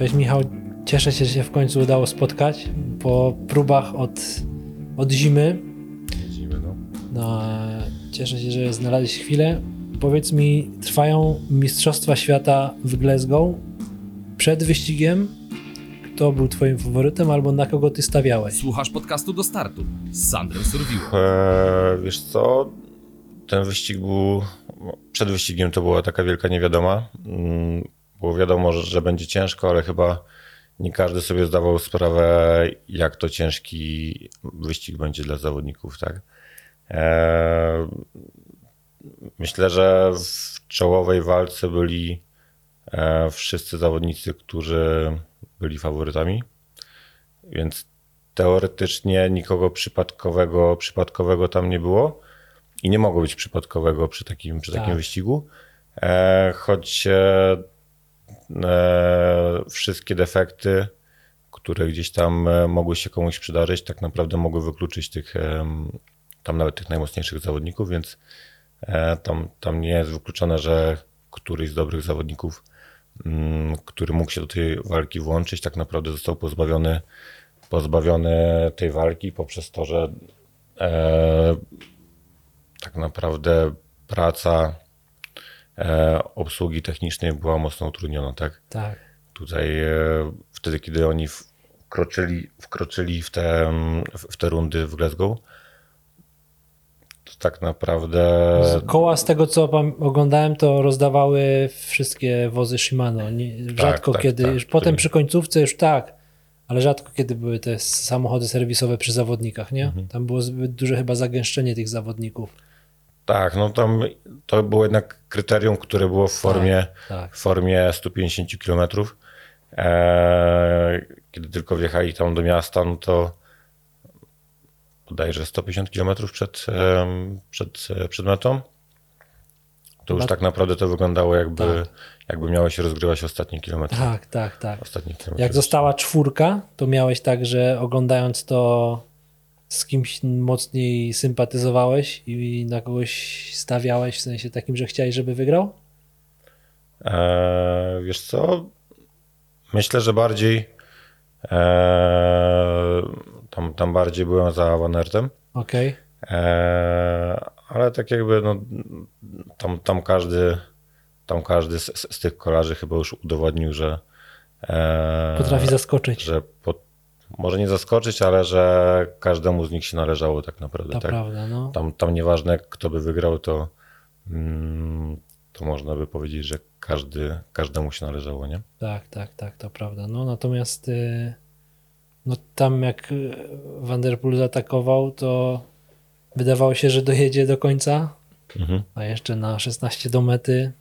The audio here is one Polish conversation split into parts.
Cześć Michał, cieszę się, że się w końcu udało spotkać po próbach od, od zimy. Widzimy, no. No, cieszę się, że znaleźliś chwilę. Powiedz mi, trwają Mistrzostwa Świata w Glasgow. Przed wyścigiem kto był twoim faworytem albo na kogo ty stawiałeś? Słuchasz podcastu do startu z Sandrem Surwiło. Eee, wiesz co, ten wyścig był, przed wyścigiem to była taka wielka niewiadoma. Było wiadomo, że, że będzie ciężko, ale chyba nie każdy sobie zdawał sprawę, jak to ciężki wyścig będzie dla zawodników, tak? Eee, Myślę, że w czołowej walce byli e, wszyscy zawodnicy, którzy byli faworytami, więc teoretycznie nikogo przypadkowego, przypadkowego tam nie było i nie mogło być przypadkowego przy takim, przy takim Tak. wyścigu, e, choć e, e, wszystkie defekty, które gdzieś tam e, mogły się komuś przydarzyć, tak naprawdę mogły wykluczyć tych, em, tam nawet tych najmocniejszych zawodników, więc e, tam, tam nie jest wykluczone, że któryś z dobrych zawodników, mm, który mógł się do tej walki włączyć, tak naprawdę został pozbawiony, pozbawiony tej walki poprzez to, że e, tak naprawdę praca e, obsługi technicznej była mocno utrudniona, tak? Tak. Tutaj e, wtedy, kiedy oni wkroczyli, wkroczyli w, te, w te rundy w Glasgow, to tak naprawdę koła z tego co oglądałem, to rozdawały wszystkie wozy Shimano. Nie, rzadko tak, kiedy, tak. potem Czyli- przy końcówce już tak, ale rzadko kiedy były te samochody serwisowe przy zawodnikach, nie? Mhm. Tam było zbyt duże chyba zagęszczenie tych zawodników. Tak, no tam to było jednak kryterium, które było w formie, tak. w formie 150 km. E, kiedy tylko wjechali tam do miasta, no to bodajże 150 km przed, em, przed, przed metą. To już tak naprawdę to wyglądało jakby, Tak. jakby miały się rozgrywać ostatnie kilometry. Tak, tak, tak. Ostatnie kilometry. Jak została czwórka, to miałeś tak, że oglądając to z kimś mocniej sympatyzowałeś i na kogoś stawiałeś, w sensie takim, że chciałeś, żeby wygrał? Eee, wiesz co? Myślę, że bardziej eee, tam, tam bardziej byłem za Van Aertem. Okej. Eee, ale tak jakby no, tam, tam każdy tam każdy z, z, z tych kolarzy chyba już udowodnił, że eee, Potrafi zaskoczyć. że po, może nie zaskoczyć, ale że każdemu z nich się należało tak naprawdę. To tak? prawda, no. Tam, tam nieważne kto by wygrał, to, mm, to można by powiedzieć, że każdy, każdemu się należało, nie? Tak, tak, tak, to prawda. No natomiast y, no tam jak y, Van der Poel zaatakował, to wydawało się, że dojedzie do końca, Mhm. a jeszcze na 16 do mety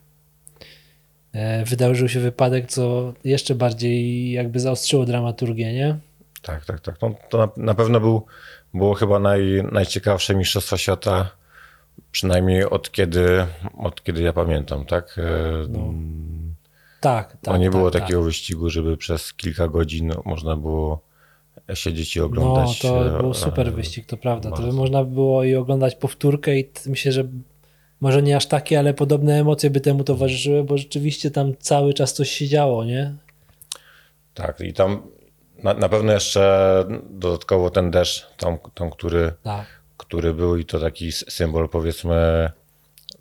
e, wydarzył się wypadek, co jeszcze bardziej jakby zaostrzyło dramaturgię, nie? Tak, tak, tak. No, to na, na pewno był, było chyba naj, najciekawsze Mistrzostwa Świata, przynajmniej od kiedy, od kiedy ja pamiętam, tak? E, No, Tak, tak. no nie tak, było tak. takiego wyścigu, żeby przez kilka godzin można było siedzieć i No, oglądać. to e, był super e, wyścig, to prawda. To by bardzo. można było i oglądać powtórkę i myślę, że może nie aż takie, ale podobne emocje by temu towarzyszyły, bo rzeczywiście tam cały czas coś się działo, nie? Tak, i tam na, na pewno jeszcze dodatkowo ten deszcz, tam, tam który, Tak. który był i to taki symbol powiedzmy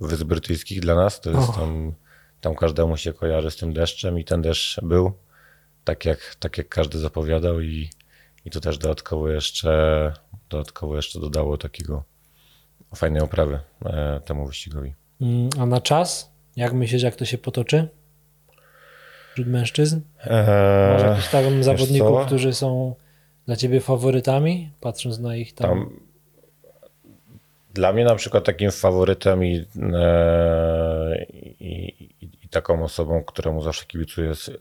Wysp Brytyjskich dla nas, to jest tam, tam każdemu się kojarzy z tym deszczem i ten deszcz był tak jak, tak jak każdy zapowiadał i, i to też dodatkowo jeszcze, dodatkowo jeszcze dodało takiego fajnej oprawy e, temu wyścigowi. Mm, A na czas? Jak myślisz, jak to się potoczy? Wśród mężczyzn? E, Masz jakichś tam zawodników, którzy są dla ciebie faworytami, patrząc na ich tam... Tam dla mnie na przykład takim faworytem i, e, i, i, taką osobą, któremu zawsze kibicuję jest e,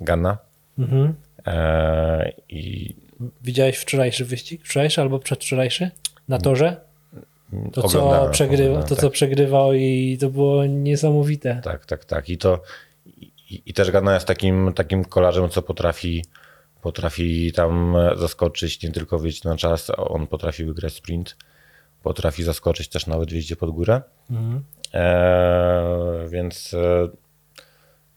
Ganna. Mhm. E, I Widziałeś wczorajszy wyścig? Wczorajszy albo przedwczorajszy? Na torze? To, co, przegrywa, to tak. co przegrywał i to było niesamowite. Tak, tak, tak. I to i, i też Ganna jest takim, takim kolarzem, co potrafi, potrafi tam zaskoczyć, nie tylko wyjść na czas, a on potrafi wygrać sprint, potrafi zaskoczyć też nawet w jeździe pod górę. Mhm. E, więc e,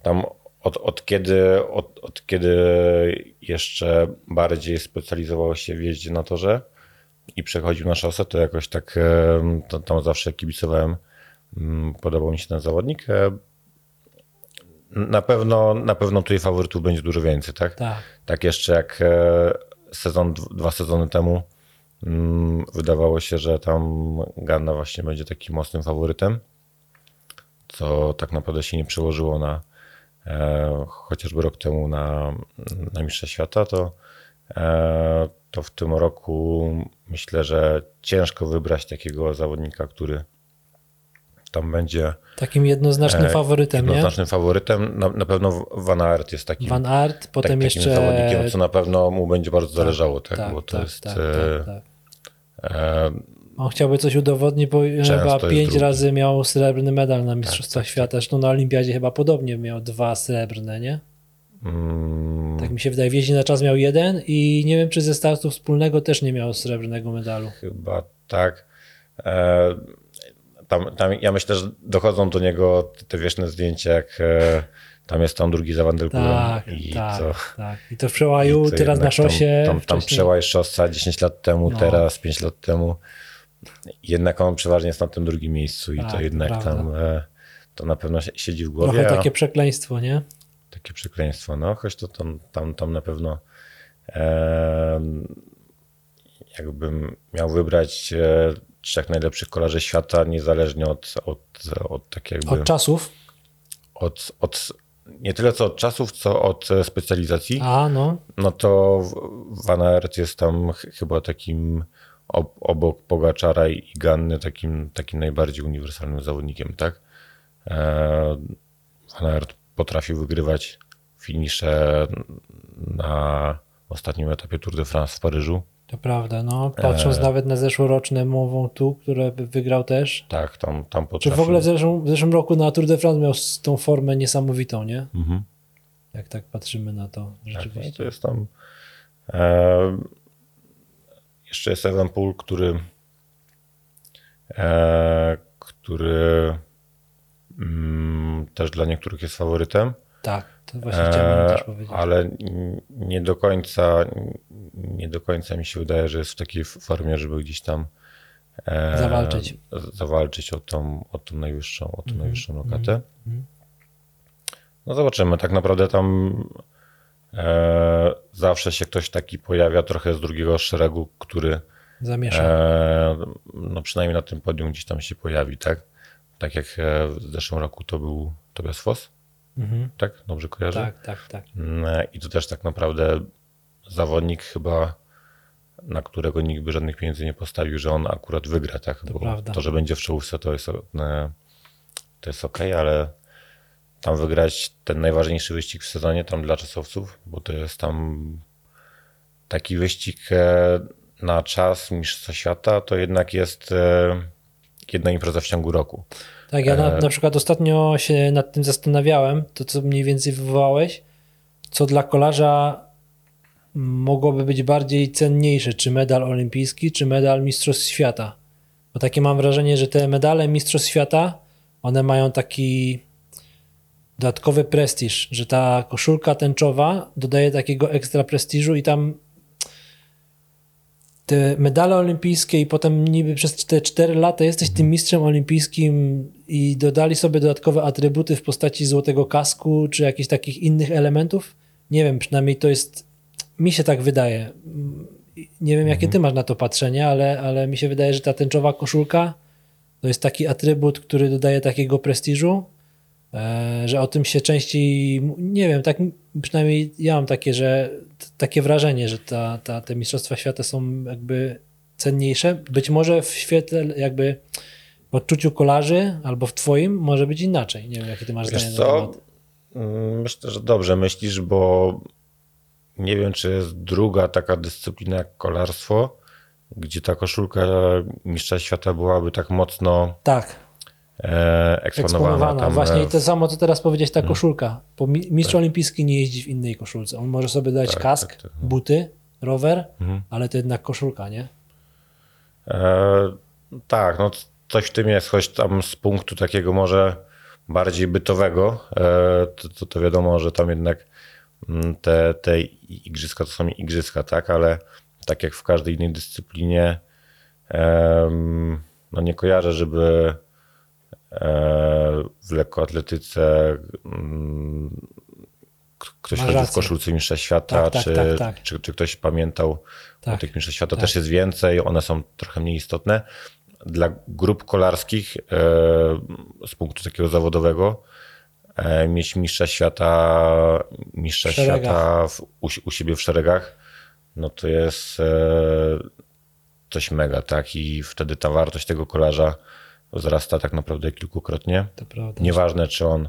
tam od, od, kiedy, od, od kiedy jeszcze bardziej specjalizował się w jeździe na torze i przechodził na szosę, to jakoś tak e, to, tam zawsze kibicowałem. Mm, Podobał mi się ten zawodnik. Na pewno, na pewno tutaj faworytów będzie dużo więcej, tak? Tak. Tak jeszcze jak e, sezon, dwa sezony temu mm, wydawało się, że tam Ganna właśnie będzie takim mocnym faworytem, co tak naprawdę się nie przełożyło na e, chociażby rok temu na, na Mistrza Świata, to, e, to w tym roku myślę, że ciężko wybrać takiego zawodnika, który tam będzie Takim jednoznacznym e, faworytem, nie? jednoznacznym faworytem. Na, na pewno Van Aert jest takim Van Aert, potem tak, jeszcze... takim zawodnikiem, co na pewno mu będzie bardzo zależało, tak? bo to tak, jest tak, e, tak, tak. e, On chciałby coś udowodnić, bo Często chyba pięć razy miał srebrny medal na Mistrzostwach tak, Świata. Zresztą na Olimpiadzie chyba podobnie miał dwa srebrne, nie? mm, Tak mi się wydaje. W jeździe na czas miał jeden i nie wiem, czy ze startu wspólnego też nie miał srebrnego medalu. chyba tak. E, tam, tam, ja myślę, że dochodzą do niego te wieczne zdjęcia, jak e, tam jest tam drugi za Poelem Tak, i tak, to, tak. I to w przełaju, i to teraz na szosie. Tam, tam, tam przełaj szosa 10 lat temu, No. teraz 5 lat temu. Jednak on przeważnie jest na tym drugim miejscu i Tak, to jednak prawda. tam e, to na pewno si- siedzi w głowie. Trochę takie przekleństwo, nie? takie przekleństwo. No, choć to tam, tam, tam na pewno e, jakbym miał wybrać e, trzech najlepszych kolarzy świata, niezależnie od, od, od tak jakby Od czasów. od, od nie tyle co od czasów, co od e, specjalizacji, A, no. no to Van Aert jest tam ch- chyba takim ob, obok Pogaczara i i Ganny takim, takim najbardziej uniwersalnym zawodnikiem, tak? E, Van Aert potrafił wygrywać finisze na ostatnim etapie Tour de France w Paryżu. To prawda, no. Patrząc E. nawet na zeszłoroczne mową tu, które wygrał też. Tak, tam, tam Czy potrafił. w ogóle w zeszłym, w zeszłym roku na Tour de France miał tą formę niesamowitą, nie? Mhm. Jak tak patrzymy na to Tak, no rzeczywiście. to jest tam. E, jeszcze jest Evenpool, który, e, który mm, też dla niektórych jest faworytem, Tak, to właśnie chciałem e, też powiedzieć. ale nie do końca nie do końca mi się wydaje, że jest w takiej formie, żeby gdzieś tam e, Zawalczyć. zawalczyć o tą, o tą najwyższą, o tą Mhm, najwyższą lokatę. No zobaczymy, tak naprawdę tam e, zawsze się ktoś taki pojawia trochę z drugiego szeregu, który Zamiesza. e, no przynajmniej na tym podium gdzieś tam się pojawi, tak? Tak jak e, w zeszłym roku to był Tobias Foss, Mhm. tak? Dobrze kojarzę? Tak, tak, tak. Mm, I to też tak naprawdę zawodnik chyba, na którego nikt by żadnych pieniędzy nie postawił, że on akurat wygra, tak? Bo prawda. to, że będzie w czołówce, to jest, e, to jest ok, ale tam wygrać ten najważniejszy wyścig w sezonie tam dla czasowców, bo to jest tam taki wyścig e, na czas Mistrzostwa Świata, to jednak jest e, jedna impreza w ciągu roku. Tak, ja na, na przykład ostatnio się nad tym zastanawiałem, to co mniej więcej wywołałeś, co dla kolarza mogłoby być bardziej cenniejsze, czy medal olimpijski, czy medal Mistrzostw Świata. Bo takie mam wrażenie, że te medale Mistrzostw Świata, one mają taki dodatkowy prestiż, że ta koszulka tęczowa dodaje takiego ekstra prestiżu i tam te medale olimpijskie i potem niby przez te 4 lata jesteś tym mistrzem olimpijskim i dodali sobie dodatkowe atrybuty w postaci złotego kasku czy jakichś takich innych elementów. Nie wiem, przynajmniej to jest, mi się tak wydaje. Nie wiem, jakie ty masz na to patrzenie, ale, ale mi się wydaje, że ta tęczowa koszulka to jest taki atrybut, który dodaje takiego prestiżu, e, że o tym się częściej, nie wiem, tak przynajmniej ja mam takie, że takie wrażenie, że ta, ta, te Mistrzostwa Świata są jakby cenniejsze. Być może w świetle jakby w odczuciu kolarzy albo w twoim może być inaczej. Nie wiem, jakie ty masz Wiesz zdanie na co? temat. Mm, Myślę, że dobrze myślisz, bo nie wiem, czy jest druga taka dyscyplina jak kolarstwo, gdzie ta koszulka mistrza świata byłaby tak mocno Tak, e, eksponowana. eksponowana. Tam, Właśnie e, to samo, co teraz powiedzieć, ta koszulka. Bo mi- mistrz olimpijski nie jeździ w innej koszulce. On może sobie dać Tak, kask, tak, tak, no. buty, rower, Mhm. ale to jednak koszulka, nie? E, tak, no coś w tym jest, choć tam z punktu takiego może, bardziej bytowego, e, to, to, to wiadomo, że tam jednak te, te igrzyska to są igrzyska, tak, ale tak jak w każdej innej dyscyplinie, no nie kojarzę, żeby e, w lekkoatletyce mm, ktoś chodził w koszulce mistrza świata, Tak, tak, czy, tak, tak. Czy, czy ktoś pamiętał Tak, o tych mistrzostw świata. tak. Też jest więcej, one są trochę mniej istotne. Dla grup kolarskich e, z punktu takiego zawodowego mieć mistrza świata, mistrza W świata w, u, u siebie w szeregach, no to jest e, coś mega, tak? I wtedy ta wartość tego kolarza wzrasta tak naprawdę kilkukrotnie. To prawda. Nieważne, czy on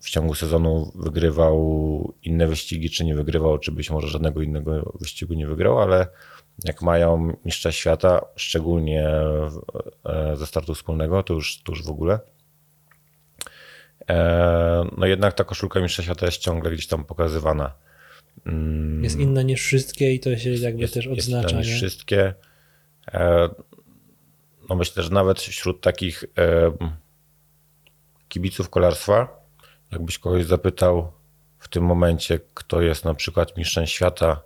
w ciągu sezonu wygrywał inne wyścigi, czy nie wygrywał, czy być może żadnego innego wyścigu nie wygrał, ale jak mają mistrza świata, szczególnie e, ze startu wspólnego, to już, to już w ogóle. E, No jednak ta koszulka mistrza świata jest ciągle gdzieś tam pokazywana. Jest inna niż wszystkie i to się jakby jest, też jest odznacza. inna niż nie? wszystkie. E, No myślę, że nawet wśród takich e, kibiców kolarstwa, jakbyś kogoś zapytał w tym momencie, kto jest na przykład mistrzem świata,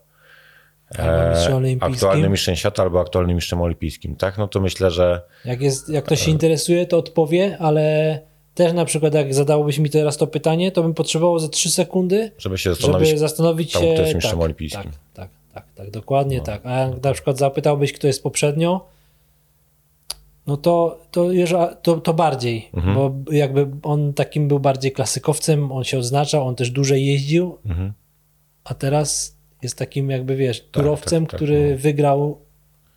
Albo mistrzem aktualnym mistrzem świata albo aktualnym mistrzem olimpijskim, tak? No to myślę, że Jak, jest, jak ktoś się interesuje, to odpowie, ale też na przykład jak zadałobyś mi teraz to pytanie, to bym potrzebował ze 3 sekundy, żeby się zastanowić, żeby zastanowić tam, się. kto jest mistrzem tak, olimpijskim. Tak, tak, tak, tak, dokładnie tak. A jak na przykład zapytałbyś, kto jest poprzednio, no to, to, to, to bardziej, Mhm. bo jakby on takim był bardziej klasykowcem, on się odznaczał, on też dłużej jeździł, Mhm. a teraz jest takim jakby, wiesz, turowcem, tak, tak, który no. wygrał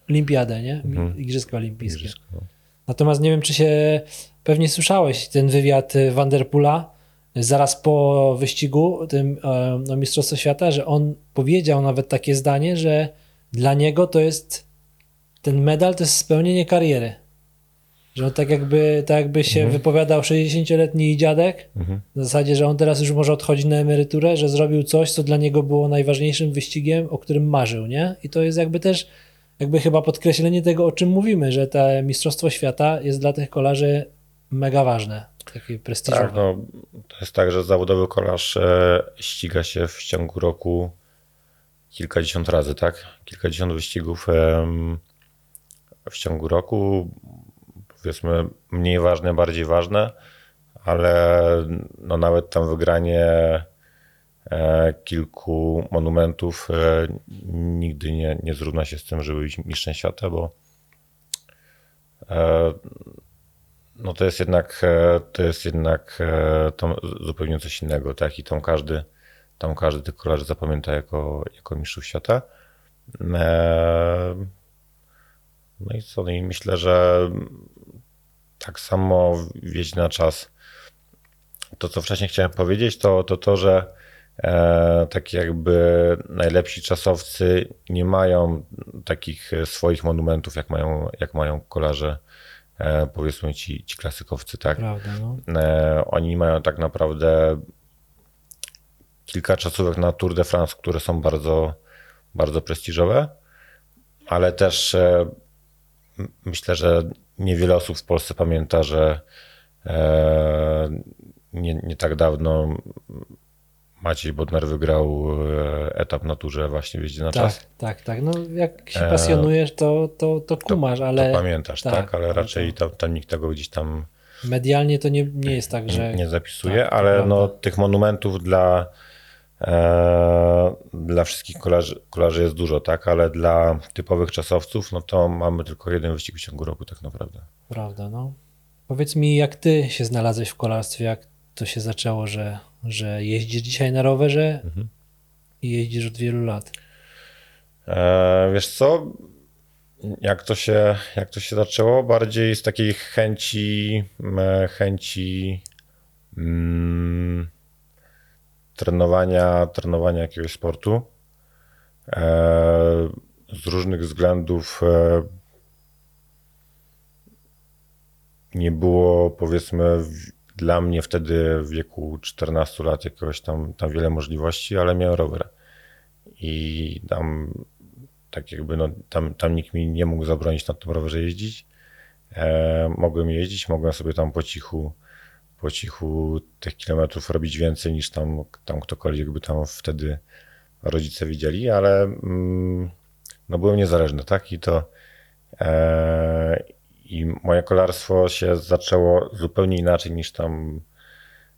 olimpiadę, nie? Mhm. Igrzyska olimpijskie. Igrzyska, no. Natomiast nie wiem, czy się pewnie słyszałeś ten wywiad y, Vanderpoola y, zaraz po wyścigu tym e, no, Mistrzostwo Świata, że on powiedział nawet takie zdanie, że dla niego to jest ten medal to jest spełnienie kariery. Że on tak jakby, tak jakby się wypowiadał 60-letni dziadek, Mhm. w zasadzie, że on teraz już może odchodzić na emeryturę, że zrobił coś, co dla niego było najważniejszym wyścigiem, o którym marzył, nie? I to jest jakby też jakby chyba podkreślenie tego, o czym mówimy, że to Mistrzostwo Świata jest dla tych kolarzy mega ważne, takie prestiżowe. Tak, no, to jest tak, że zawodowy kolarz e, ściga się w ciągu roku kilkadziesiąt razy, tak? Kilkadziesiąt wyścigów w ciągu roku, powiedzmy mniej ważne, bardziej ważne, ale no, nawet tam wygranie e, kilku monumentów e, nigdy nie, nie zrówna się z tym, żeby być mistrzem świata, bo no to jest jednak, e, to jest jednak e, tam zupełnie coś innego, tak? I tam każdy, tam każdy tych kolarzy zapamięta jako, jako mistrzów świata. E, No i co? No i myślę, że tak samo wieść na czas. To, co wcześniej chciałem powiedzieć, to to, to że e, tak jakby najlepsi czasowcy nie mają takich swoich monumentów, jak mają, jak mają kolarze, powiedzmy ci, ci klasykowcy, tak? Prawda, no. E, Oni mają tak naprawdę kilka czasówek na Tour de France, które są bardzo, bardzo prestiżowe, ale też e, myślę, że niewiele osób w Polsce pamięta, że e, nie, nie tak dawno Maciej Bodnar wygrał e, etap na turze właśnie w jeździe na czas. Tak, tak, tak. No jak się pasjonujesz, to, to, to kumasz, ale To pamiętasz, tak? tak, Ale raczej tam, tam nikt tego gdzieś tam medialnie to nie, nie jest tak, że... nie zapisuje, tak, to ale prawda. no, tych monumentów dla, e, dla wszystkich kolarzy, kolarzy jest dużo, tak? Ale dla typowych czasowców, no to mamy tylko jeden wyścig w ciągu roku tak naprawdę. Prawda, no. Powiedz mi, jak ty się znalazłeś w kolarstwie, jak to się zaczęło, że, że jeździsz dzisiaj na rowerze Mhm. i jeździsz od wielu lat. E, wiesz co? Jak to, się, jak to się zaczęło? Bardziej z takiej chęci, chęci mm, trenowania, trenowania jakiegoś sportu. E, z różnych względów e, nie było, powiedzmy, dla mnie wtedy w wieku 14 lat jakiegoś tam, tam wiele możliwości, ale miałem rower. I tam tak jakby no, tam, tam nikt mi nie mógł zabronić na tym rowerze jeździć. E, mogłem jeździć, mogłem sobie tam po cichu, po cichu tych kilometrów robić więcej niż tam, tam ktokolwiek by tam wtedy rodzice widzieli, ale mm, no byłem niezależny, tak? I to e, i moje kolarstwo się zaczęło zupełnie inaczej niż tam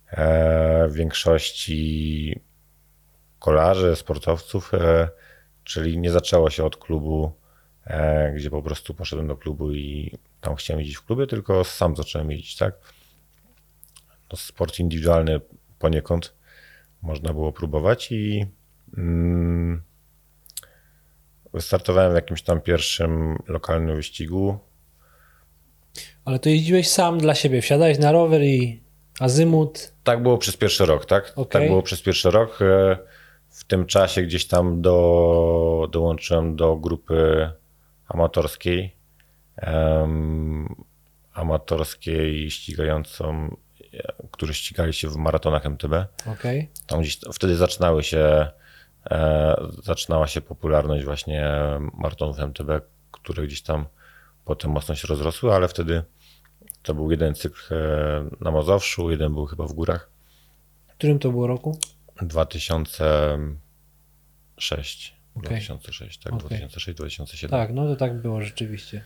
e, w większości kolarzy, sportowców, e, czyli nie zaczęło się od klubu, e, gdzie po prostu poszedłem do klubu i tam chciałem jeździć w klubie, tylko sam zacząłem jeździć, tak? No, sport indywidualny poniekąd można było próbować i mm, wystartowałem w jakimś tam pierwszym lokalnym wyścigu. Ale to jeździłeś sam dla siebie, wsiadałeś na rower i azymut. Tak było przez pierwszy rok, tak? Okej. Tak było przez pierwszy rok. E, W tym czasie gdzieś tam do, dołączyłem do grupy amatorskiej. em, amatorskiej ścigającą, którzy ścigali się w maratonach MTB. Okej. Tam gdzieś wtedy zaczynały się, e, zaczynała się popularność właśnie maratonów MTB, które gdzieś tam potem mocno się rozrosły, ale wtedy to był jeden cykl e, na Mazowszu, jeden był chyba w górach. W którym to było roku? 2006. Okej. 2006, tak, Okej. 2006-2007. Tak, no to tak było rzeczywiście.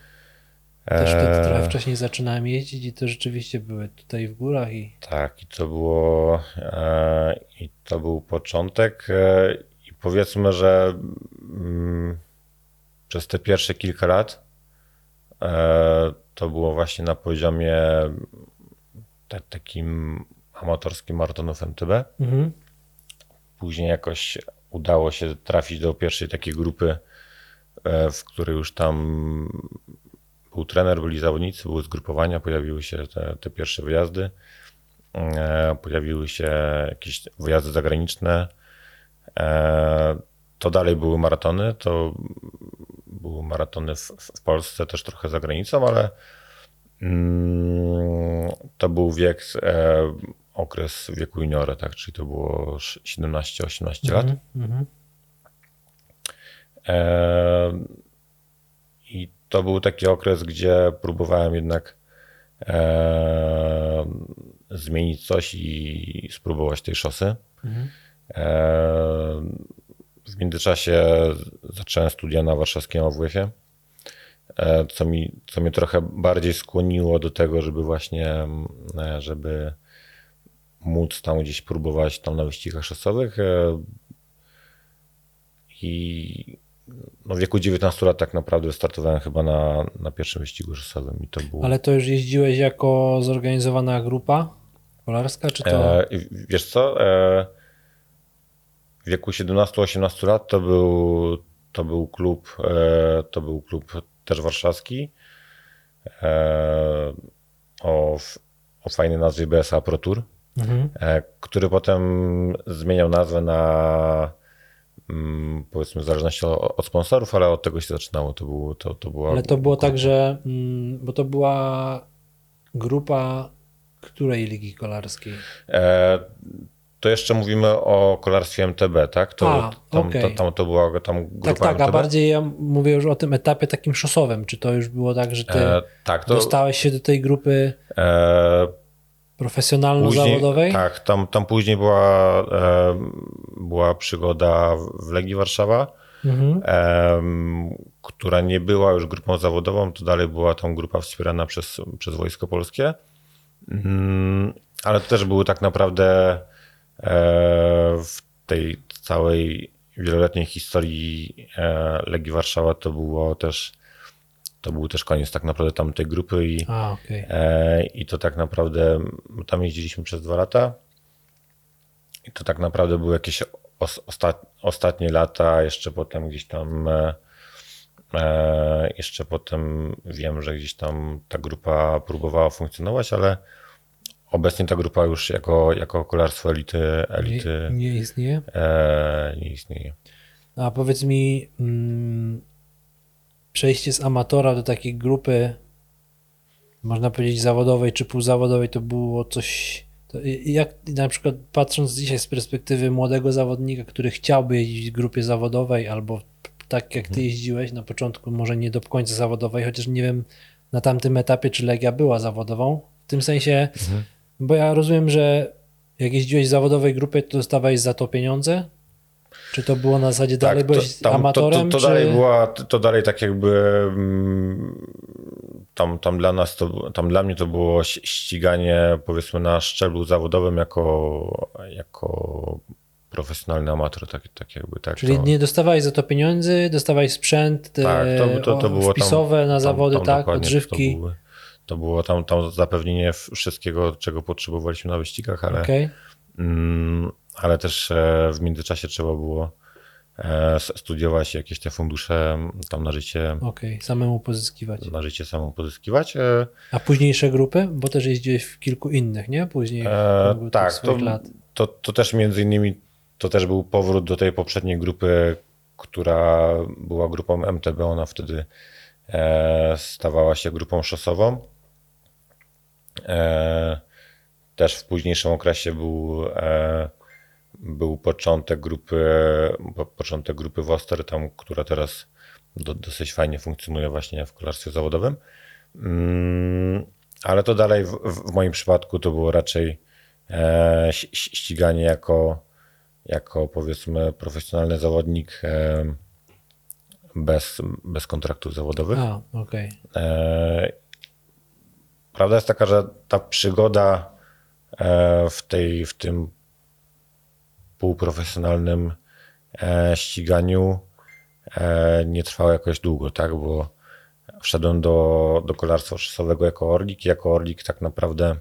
Też wtedy trochę wcześniej zaczynałem jeździć i to rzeczywiście były tutaj w górach i Tak, i to było e, i to był początek e, i powiedzmy, że mm, przez te pierwsze kilka lat e, to było właśnie na poziomie ta, takim amatorskim maratonów MTB. mhm. Później jakoś udało się trafić do pierwszej takiej grupy, e, w której już tam był trener, byli zawodnicy, były zgrupowania, pojawiły się te, te pierwsze wyjazdy, e, pojawiły się jakieś wyjazdy zagraniczne. E, To dalej były maratony, to były maratony w, w Polsce, też trochę za granicą, ale mm, to był wiek, e, okres wieku juniora, tak, czyli to było 17-18 lat. Mhm. E, I to był taki okres, gdzie próbowałem jednak e, zmienić coś i spróbować tej szosy. Mhm. E, w międzyczasie zacząłem studia na warszawskim AWF-ie, e, co, mi, co mnie trochę bardziej skłoniło do tego, żeby właśnie, e, żeby móc tam gdzieś próbować tam na wyścigach szosowych. e, I no w wieku 19 lat tak naprawdę startowałem chyba na, na pierwszym wyścigu szosowym i to było... Ale to już jeździłeś jako zorganizowana grupa kolarska, czy to... E, wiesz co? E, w wieku 17-18 lat to był, to był klub, e, to był klub też warszawski e, o, o fajnej nazwie BSA Pro Tour, Mhm. e, który potem zmieniał nazwę na mm, powiedzmy w zależności od sponsorów, ale od tego się zaczynało. To, było, to, to była Ale to było tak, że... mm, Bo to była grupa której ligi kolarskiej? E, to jeszcze mówimy o kolarstwie MTB, tak? To, A, tam, okej. to, tam to była tam grupa Tak, tak, a MTB. bardziej ja mówię już o tym etapie takim szosowym. Czy to już było tak, że ty E, tak, to dostałeś się do tej grupy e, profesjonalno-zawodowej? Tak, tam, tam później była, e, była przygoda w Legii Warszawa, Mhm. która nie była już grupą zawodową, to dalej była tam grupa wspierana przez, przez Wojsko Polskie. Mm, ale to też były tak naprawdę w tej całej wieloletniej historii e, Legii Warszawa to było też to był też koniec tak naprawdę tam tej grupy i A, okej. E, I to tak naprawdę, tam jeździliśmy przez dwa lata. I to tak naprawdę były jakieś os, osta, ostatnie lata, jeszcze potem gdzieś tam, e, e, jeszcze potem wiem, że gdzieś tam ta grupa próbowała funkcjonować, ale obecnie ta grupa już jako, jako kolarstwo elity, elity Nie, nie istnieje? e, nie istnieje. A powiedz mi, mm, przejście z amatora do takiej grupy, można powiedzieć zawodowej czy półzawodowej, to było coś. To jak na przykład patrząc dzisiaj z perspektywy młodego zawodnika, który chciałby jeździć w grupie zawodowej, albo tak jak ty jeździłeś na początku, może nie do końca zawodowej, chociaż nie wiem na tamtym etapie, czy Legia była zawodową. W tym sensie, Bo ja rozumiem, że jak jeździłeś w zawodowej grupie, to dostawałeś za to pieniądze? Czy to było na zasadzie dalej byłeś tam- amatorem? To, to, czy... dalej była, to dalej tak jakby mm, tam, tam dla nas, to, tam dla mnie to było ściganie powiedzmy na szczeblu zawodowym jako, jako profesjonalny amator, tak, tak jakby. Tak, Czyli to, nie dostawałeś za to pieniędzy, dostawałeś sprzęt tak, to, to, to o, było tam- wpisowe na tam- zawody, tam tak, dokładnie, odżywki. To, były, to było tam, tam zapewnienie wszystkiego, czego potrzebowaliśmy na wyścigach, ale, Okej. Mm, ale też e, w międzyczasie trzeba było e, studiować jakieś te fundusze tam na życie, Okej, samemu pozyskiwać. na życie samą pozyskiwać. E, A późniejsze grupy? Bo też jeździłeś w kilku innych, nie? Później e, tak, to, to, to też między innymi to też był powrót do tej poprzedniej grupy, która była grupą MTB. Ona wtedy stawała się grupą szosową. E, też w późniejszym okresie był, e, był początek grupy, po- początek grupy Woster, tam, która teraz do, dosyć fajnie funkcjonuje właśnie w kolarstwie zawodowym. Mm, ale to dalej w, w moim przypadku to było raczej e, ściganie jako, jako powiedzmy profesjonalny zawodnik bez, bez kontraktów zawodowych. A, okej. Prawda jest taka, że ta przygoda e, w, tej, w tym półprofesjonalnym e, ściganiu e, nie trwała jakoś długo, tak? Bo wszedłem do, do kolarstwa szosowego jako orlik. Jako orlik tak naprawdę,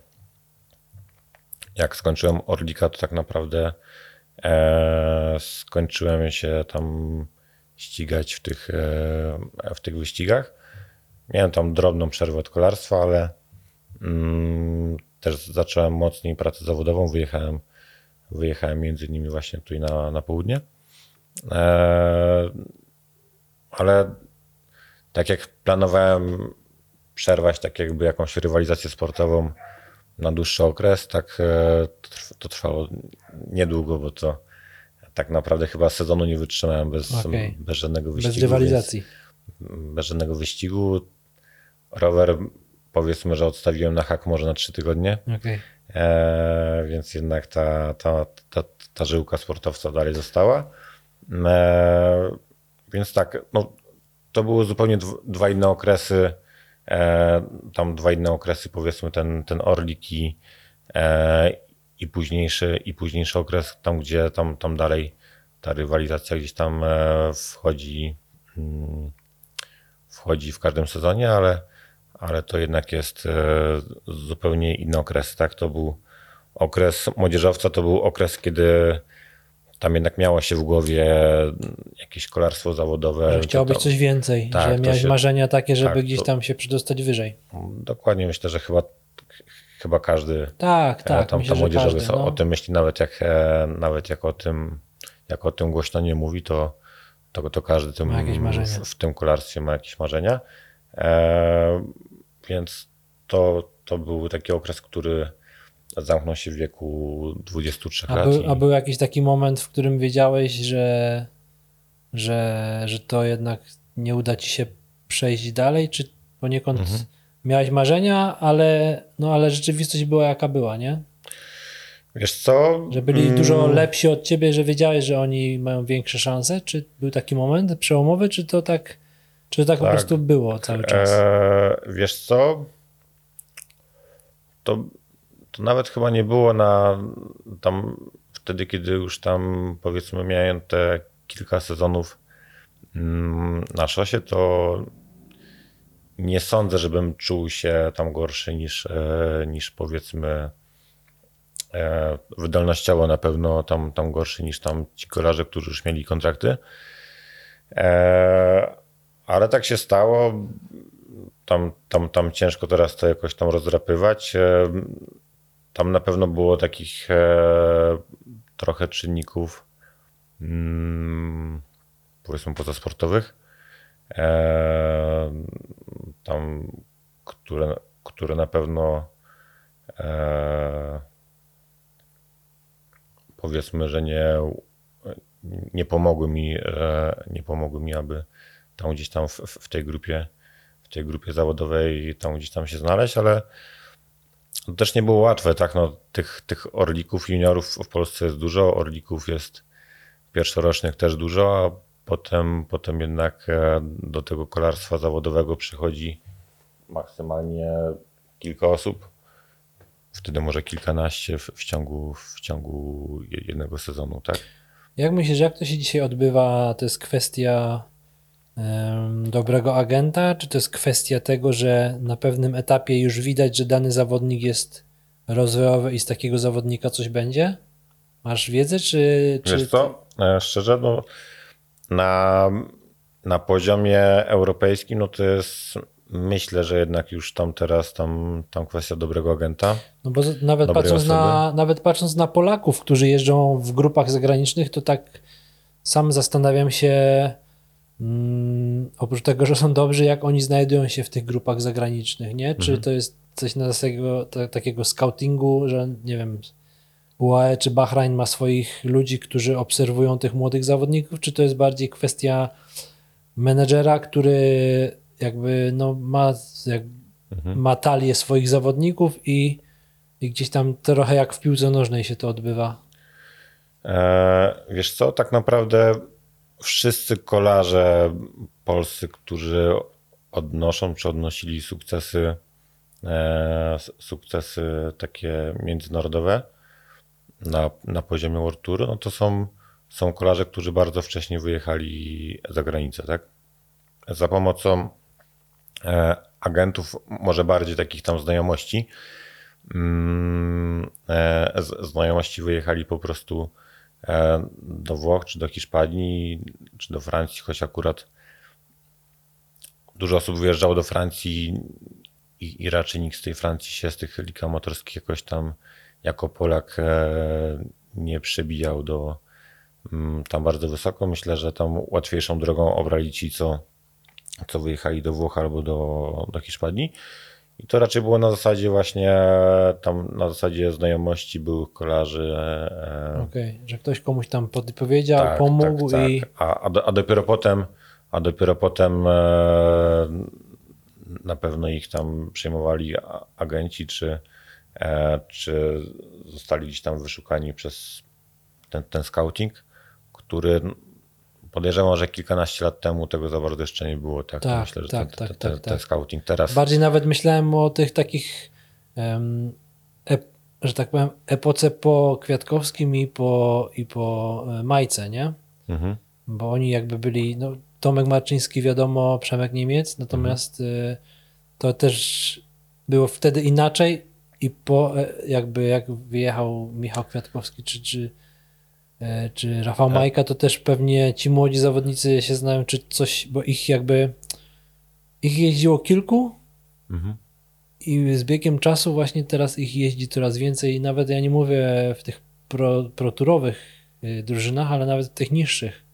jak skończyłem orlika, to tak naprawdę e, skończyłem się tam ścigać w tych, e, w tych wyścigach. Miałem tam drobną przerwę od kolarstwa, ale też zacząłem mocniej pracę zawodową. Wyjechałem, wyjechałem między innymi właśnie tutaj na, na południe. E, ale tak jak planowałem przerwać tak jakby jakąś rywalizację sportową na dłuższy okres, tak e, to trw- to trwało niedługo, bo to tak naprawdę chyba sezonu nie wytrzymałem bez, Okej. bez żadnego wyścigu. Bez rywalizacji. Bez żadnego wyścigu. Rower powiedzmy, że odstawiłem na hak może na trzy tygodnie, Okej. e, więc jednak ta, ta, ta, ta żyłka sportowca dalej została. E, więc tak, no, to były zupełnie dw- dwa inne okresy. E, tam dwa inne okresy, powiedzmy ten, ten Orlik i, e, i, późniejszy, i późniejszy okres, tam gdzie tam, tam dalej ta rywalizacja gdzieś tam e, wchodzi, mm, wchodzi w każdym sezonie, ale, ale to jednak jest e, zupełnie inny okres. Tak? To był okres młodzieżowca, to był okres, kiedy tam jednak miało się w głowie jakieś kolarstwo zawodowe. Że chciałbyś to, coś więcej, tak, że miałeś się- marzenia takie, żeby tak, gdzieś tam się przedostać wyżej. Dokładnie myślę, że chyba, chyba każdy Tak, E, tak. tam, myślę, tam młodzieżowy każdy, no. o tym myśli, nawet jak, e, nawet jak o tym, jak o tym głośno nie mówi, to, to, to każdy tym, w, w tym kolarstwie ma jakieś marzenia. E, więc to, to był taki okres, który zamknął się w wieku 23 A, lat. był, i- a był jakiś taki moment, w którym wiedziałeś, że, że, że to jednak nie uda ci się przejść dalej, czy poniekąd Mhm. miałeś marzenia, ale, no, ale rzeczywistość była jaka była, nie? Wiesz co? Że byli Mm, dużo lepsi od ciebie, że wiedziałeś, że oni mają większe szanse? Czy był taki moment przełomowy, czy to tak, czy to tak, po Tak. prostu było cały czas? E, wiesz co? To, to nawet chyba nie było na tam wtedy, kiedy już tam powiedzmy miałem te kilka sezonów mm, na szosie, to nie sądzę, żebym czuł się tam gorszy niż, e, niż powiedzmy e, wydolnościowo na pewno tam, tam gorszy niż tam ci kolarze, którzy już mieli kontrakty. E, ale tak się stało. Tam, tam, tam ciężko teraz to jakoś tam rozdrapywać. E, Tam na pewno było takich e, trochę czynników mm, powiedzmy pozasportowych. E, tam, które, które na pewno powiedzmy, że nie, nie pomogły mi, nie pomogły mi, aby tam gdzieś tam w, w tej grupie, w tej grupie zawodowej tam gdzieś tam się znaleźć, ale, To też nie było łatwe, tak? No, tych, tych orlików juniorów w Polsce jest dużo, orlików jest pierwszorocznych też dużo, a potem, potem jednak e, do tego kolarstwa zawodowego przychodzi maksymalnie kilka osób. Wtedy może kilkanaście w, w, ciągu, w ciągu je- jednego sezonu, tak? Jak myślisz, jak to się dzisiaj odbywa? To jest kwestia dobrego agenta, czy to jest kwestia tego, że na pewnym etapie już widać, że dany zawodnik jest rozwojowy i z takiego zawodnika coś będzie? Masz wiedzę, czy... czy Wiesz co, e, szczerze, no, na, na poziomie europejskim, no to jest, myślę, że jednak już tam teraz tam, tam kwestia dobrego agenta. No bo nawet patrząc, na, nawet patrząc na Polaków, którzy jeżdżą w grupach zagranicznych, to tak sam zastanawiam się, mm, oprócz tego, że są dobrzy, jak oni znajdują się w tych grupach zagranicznych, nie? Czy Mhm. to jest coś na zasadzie ta, takiego scoutingu, że nie wiem, UAE czy Bahrain ma swoich ludzi, którzy obserwują tych młodych zawodników, czy to jest bardziej kwestia menedżera, który jakby no, ma, jak, Mhm. ma talię swoich zawodników i, i gdzieś tam trochę jak w piłce nożnej się to odbywa. E, wiesz co, tak naprawdę wszyscy kolarze polscy, którzy odnoszą czy odnosili sukcesy, e, sukcesy takie międzynarodowe na, na poziomie World Tour, no to są, są kolarze, którzy bardzo wcześnie wyjechali za granicę, tak? Za pomocą e, agentów, może bardziej takich tam znajomości, mm, e, znajomości wyjechali po prostu do Włoch, czy do Hiszpanii, czy do Francji, choć akurat dużo osób wyjeżdżało do Francji i, i raczej nikt z tej Francji się z tych lig jakoś tam jako Polak e, nie przebijał do mm, tam bardzo wysoko. Myślę, że tam łatwiejszą drogą obrali ci, co, co wyjechali do Włoch albo do, do Hiszpanii. I to raczej było na zasadzie właśnie tam na zasadzie znajomości byłych kolarzy. e, Okej, że ktoś komuś tam podpowiedział, pomógł i A, a, a dopiero potem, a dopiero potem e, na pewno ich tam przejmowali agenci, czy, e, czy zostali gdzieś tam wyszukani przez ten, ten scouting, który podejrzewam, że kilkanaście lat temu tego za bardzo jeszcze nie było. Tak, Tak, myślę, że tak, ten, tak, ten, tak, ten, tak. ten scouting teraz. bardziej nawet myślałem o tych takich, ep, że tak powiem, epoce po Kwiatkowskim i po, i po e, Majce, nie? Mhm. bo oni jakby byli, no Tomek Marczyński wiadomo, Przemek Niemiec, natomiast y, to też było wtedy inaczej i po e, jakby jak wyjechał Michał Kwiatkowski czy, czy, e, czy Rafał Majka, to też pewnie ci młodzi zawodnicy się znają, czy coś, bo ich jakby ich jeździło kilku Mhm. i z biegiem czasu właśnie teraz ich jeździ coraz więcej i nawet ja nie mówię w tych pro, proturowych y, drużynach, ale nawet w tych niższych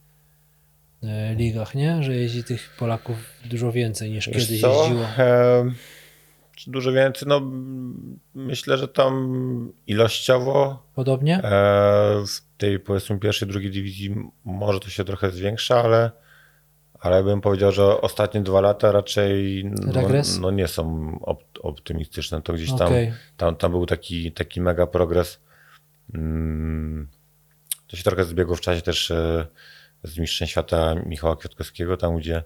y, ligach, nie? Że jeździ tych Polaków dużo więcej niż Wiesz kiedyś co? jeździło. E, czy dużo więcej? No, myślę, że tam ilościowo Podobnie? e, w tej powiedzmy pierwszej, drugiej dywizji może to się trochę zwiększa, ale, ale bym powiedział, że ostatnie dwa lata raczej no, no nie są op- optymistyczne. To gdzieś tam, Okej. tam, tam był taki, taki mega progres. Mm, to się trochę zbiegło w czasie też e, z Mistrzem Świata Michała Kwiatkowskiego, tam gdzie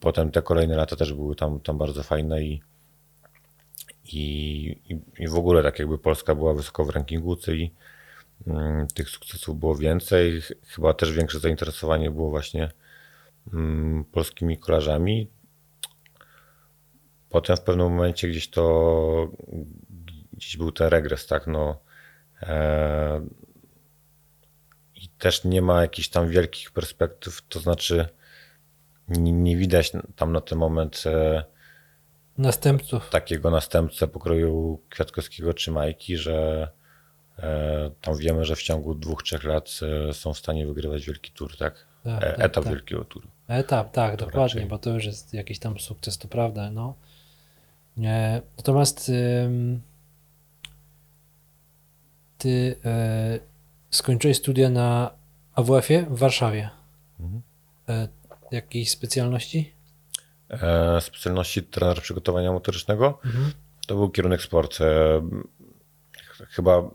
potem te kolejne lata też były tam, tam bardzo fajne i, i, i, w ogóle tak jakby Polska była wysoko w rankingu i mm, tych sukcesów było więcej. Ch- Chyba też większe zainteresowanie było właśnie mm, polskimi kolarzami. Potem w pewnym momencie gdzieś to gdzieś był ten regres, tak, no e, i też nie ma jakichś tam wielkich perspektyw, to znaczy nie, nie widać tam na ten moment e, Następców. takiego następcę pokroju Kwiatkowskiego czy Majki, że e, tam wiemy, że w ciągu dwóch, trzech lat e, są w stanie wygrywać wielki tur, tak? Tak, E, tak, Etap tak. wielkiego turu. Etap, tak, dokładnie, raczej. bo to już jest jakiś tam sukces, to prawda, no. Nie, natomiast ym, ty e, skończyłeś studia na AWF-ie w Warszawie. Mhm. E, jakiej specjalności? E, specjalności trenera przygotowania motorycznego. Mhm. To był kierunek sport. E, Chyba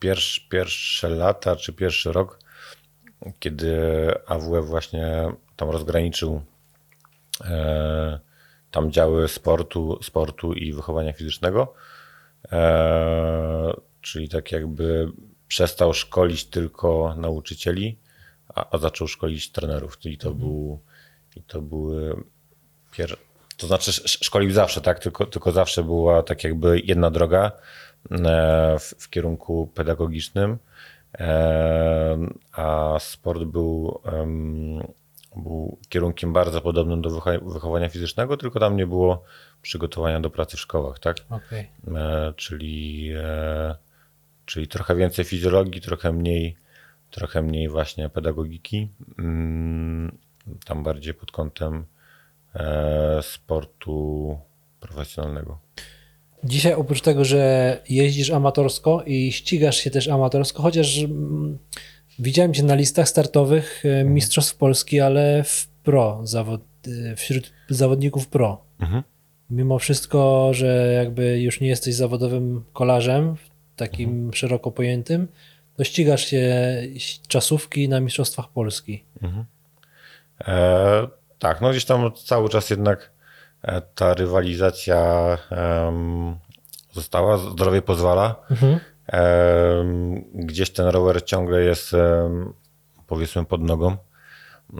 pierwsze, pierwsze lata, czy pierwszy rok, kiedy AWF właśnie tam rozgraniczył e, tam działy sportu, sportu i wychowania fizycznego, e, czyli tak jakby przestał szkolić tylko nauczycieli, a, a zaczął szkolić trenerów. I to, był, i to były pier... To znaczy sz- szkolił zawsze, tak? Tylko, tylko zawsze była tak jakby jedna droga e, w, w kierunku pedagogicznym, e, a sport był, był kierunkiem bardzo podobnym do wycho- wychowania fizycznego, tylko tam nie było przygotowania do pracy w szkołach, tak? Okej. E, czyli, czyli trochę więcej fizjologii, trochę mniej, trochę mniej właśnie pedagogiki. Mm, Tam bardziej pod kątem e, sportu profesjonalnego. Dzisiaj oprócz tego, że jeździsz amatorsko i ścigasz się też amatorsko, chociaż mm, widziałem cię na listach startowych e, Mistrzostw Polski, ale w pro, zawod, e, wśród zawodników pro. Mhm. Mimo wszystko, że jakby już nie jesteś zawodowym kolarzem, takim Mhm. szeroko pojętym, to ścigasz się czasówki na Mistrzostwach Polski. E, tak, no gdzieś tam cały czas jednak e, ta rywalizacja em, została, zdrowie pozwala. Em, gdzieś ten rower ciągle jest powiedzmy pod nogą,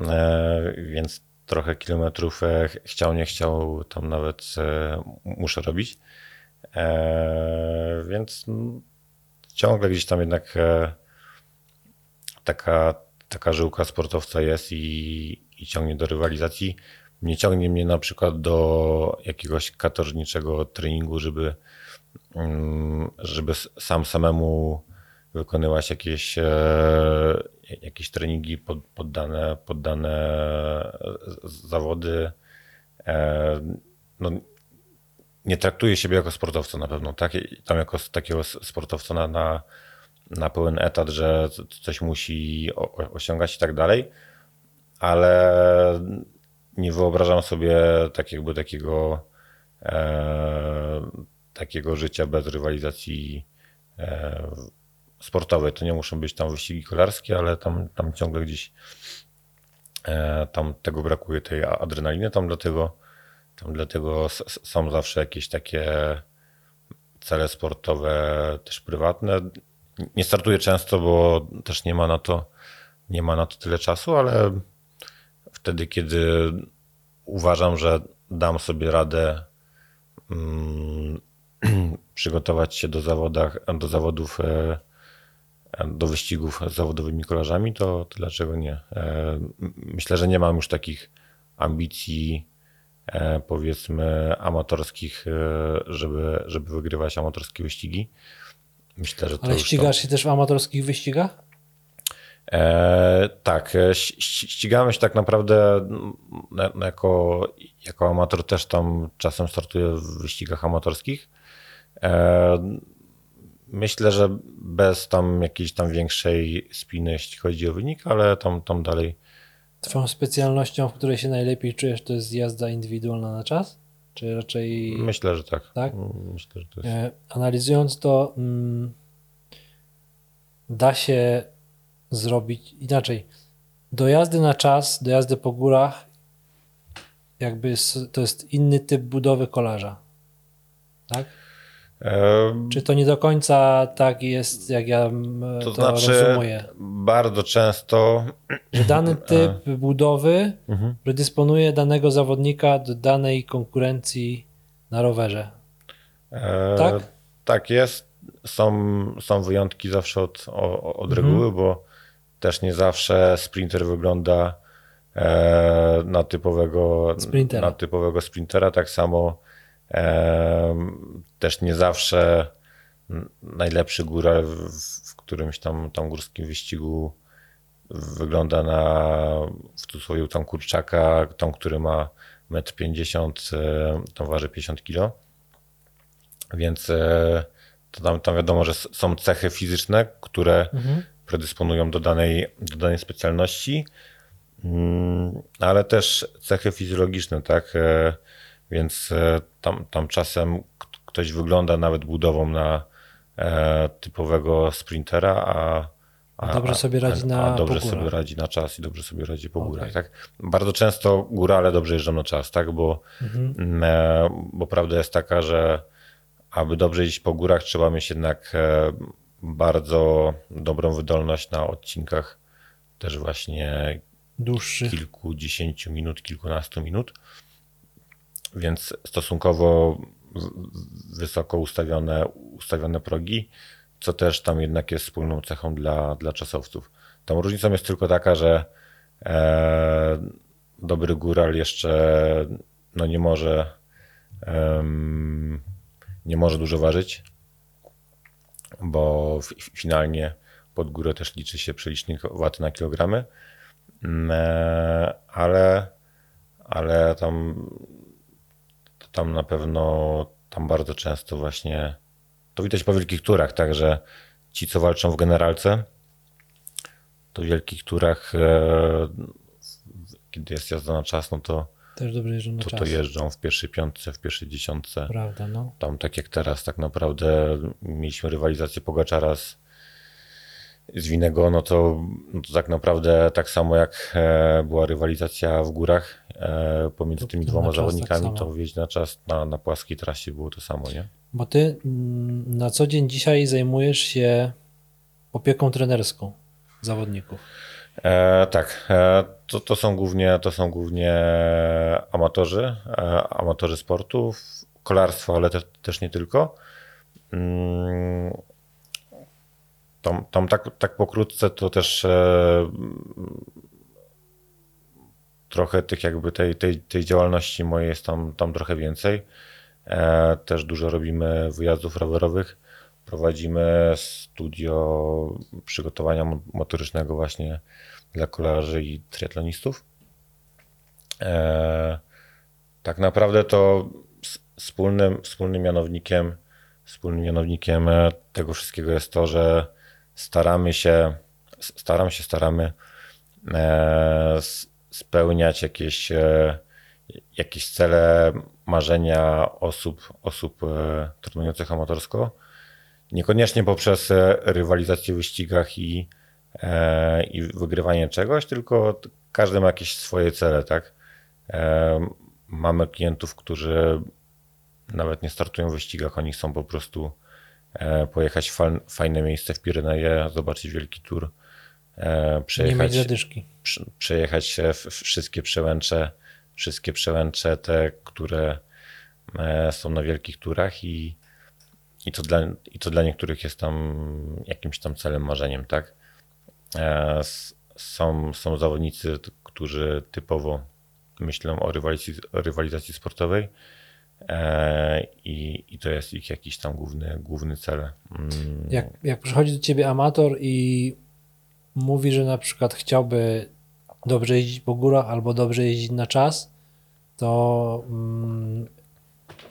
e, więc trochę kilometrów e, ch- chciał, nie chciał, tam nawet e, muszę robić. E, więc ciągle gdzieś tam jednak e, taka, taka żyłka sportowca jest i, i ciągnie do rywalizacji. Nie ciągnie mnie na przykład do jakiegoś katorżniczego treningu, żeby, mm, żeby sam samemu wykonywać jakieś, e, jakieś treningi pod, poddane, poddane z- zawody. E, no, nie traktuję siebie jako sportowca na pewno, tak? Tam jako takiego sportowca na, na, na pełen etat, że coś musi osiągać i tak dalej, ale nie wyobrażam sobie tak jakby takiego e, takiego życia bez rywalizacji e, sportowej. To nie muszą być tam wyścigi kolarskie, ale tam, tam ciągle gdzieś e, tam tego brakuje, tej adrenaliny, tam dlatego tam dlatego są zawsze jakieś takie cele sportowe, też prywatne. Nie startuję często, bo też nie ma na to, nie ma na to tyle czasu, ale wtedy, kiedy uważam, że dam sobie radę mm, przygotować się do, zawodach, do zawodów, e, do wyścigów z zawodowymi kolarzami, to, to dlaczego nie? E, Myślę, że nie mam już takich ambicji powiedzmy amatorskich, e, żeby, żeby wygrywać amatorskie wyścigi. Myślę, że to Ale już to- ścigasz się też w amatorskich wyścigach? E, tak, e, ścigamy się tak naprawdę na, na jako, jako amator też tam czasem startuję w wyścigach amatorskich. E, myślę, że bez tam jakiejś tam większej spiny, jeśli chodzi o wynik, ale tam, tam dalej. Twoją specjalnością, w której się najlepiej czujesz, to jest jazda indywidualna na czas? Czy raczej Myślę, że tak. Tak? Myślę, że to jest. e, analizując to, mm, da się zrobić inaczej. Do jazdy na czas, do jazdy po górach, jakby to jest inny typ budowy kolarza. Tak? E, Czy to nie do końca tak jest, jak ja to, to, znaczy, rozumuję? bardzo często. Że dany typ budowy Mhm. predysponuje danego zawodnika do danej konkurencji na rowerze. E, Tak? Tak jest. Są, są wyjątki zawsze od, od reguły, bo też nie zawsze sprinter wygląda e, na typowego Sprintera. na typowego sprintera. Tak samo e, też nie zawsze najlepszy góral w, którymś tam, tam górskim wyścigu wygląda na w cudzysłowie tam kurczaka, tą, który ma 1,50 m, tam waży 50 kg. Więc e, to tam, tam wiadomo, że są cechy fizyczne, które predysponują do danej, do danej specjalności, Mm, ale też cechy fizjologiczne, tak? Więc e, tam, tam czasem ktoś wygląda nawet budową na e, typowego sprintera, a, a Dobrze sobie radzi a, na- a dobrze sobie radzi na czas i dobrze sobie radzi po Okej. górach. Tak? Bardzo często górale dobrze jeżdżą na czas, tak? bo, Mhm. mm, e, bo prawda jest taka, że aby dobrze iść po górach, trzeba mieć jednak e, bardzo dobrą wydolność na odcinkach też właśnie Dłuższy. kilkudziesięciu minut, kilkunastu minut. Więc stosunkowo w- wysoko ustawione, ustawione progi, co też tam jednak jest wspólną cechą dla, dla czasowców. Tą różnicą jest tylko taka, że e, dobry góral jeszcze no nie może em, nie może dużo ważyć, bo fi- finalnie pod górę też liczy się przelicznik waty na kilogramy. Mm, e, ale, ale tam, tam na pewno tam bardzo często właśnie to widać po wielkich turach, także ci, co walczą w generalce, to w wielkich turach, e, kiedy jest jazda na czas, no to, Też dobrze jeżdżą na to, czas. to jeżdżą w pierwszej piątce, w pierwszej dziesiątce. Prawda, no. Tam tak jak teraz, tak naprawdę mieliśmy rywalizację Pogaczara z, z Winego, no to, no to tak naprawdę tak samo jak e, była rywalizacja w górach e, pomiędzy tymi dwoma tak zawodnikami, samo. to wjeźdź na czas na, na płaskiej trasie było to samo, nie? Bo ty mm, na co dzień dzisiaj zajmujesz się opieką trenerską zawodników. E, tak, e, to, to, są głównie, to są głównie amatorzy, e, amatorzy sportu, kolarstwa, ale te, też nie tylko. Mm, Tam, tam tak, tak pokrótce to też e, trochę tych jakby tej, tej, tej działalności mojej jest tam, tam trochę więcej. E, Też dużo robimy wyjazdów rowerowych. Prowadzimy studio przygotowania mo- motorycznego właśnie dla kolarzy i triatlonistów. E, Tak naprawdę to wspólnym, wspólnym mianownikiem, wspólnym mianownikiem e, tego wszystkiego jest to, że staramy się, staram się, staramy e, spełniać jakieś, e, jakieś cele, marzenia osób, osób e, trenujących amatorsko. Niekoniecznie poprzez rywalizację w wyścigach i, i wygrywanie czegoś, tylko każdy ma jakieś swoje cele, tak? Mamy klientów, którzy nawet nie startują w wyścigach, oni chcą po prostu pojechać w fal- fajne miejsce w Pireneje, zobaczyć wielki tour, e, Nie mieć przejechać, zadyszki. przejechać wszystkie przełęcze, wszystkie przełęcze te, które e, są na wielkich turach i, i, to dla, i to dla niektórych jest tam jakimś tam celem, marzeniem, tak? E, Są, są zawodnicy, którzy typowo myślą o rywalizacji, o rywalizacji sportowej e, i, i to jest ich jakiś tam główny, główny cel. Mm, Jak, jak przychodzi do ciebie amator i mówi, że na przykład chciałby dobrze jeździć po górach albo dobrze jeździć na czas, to mm,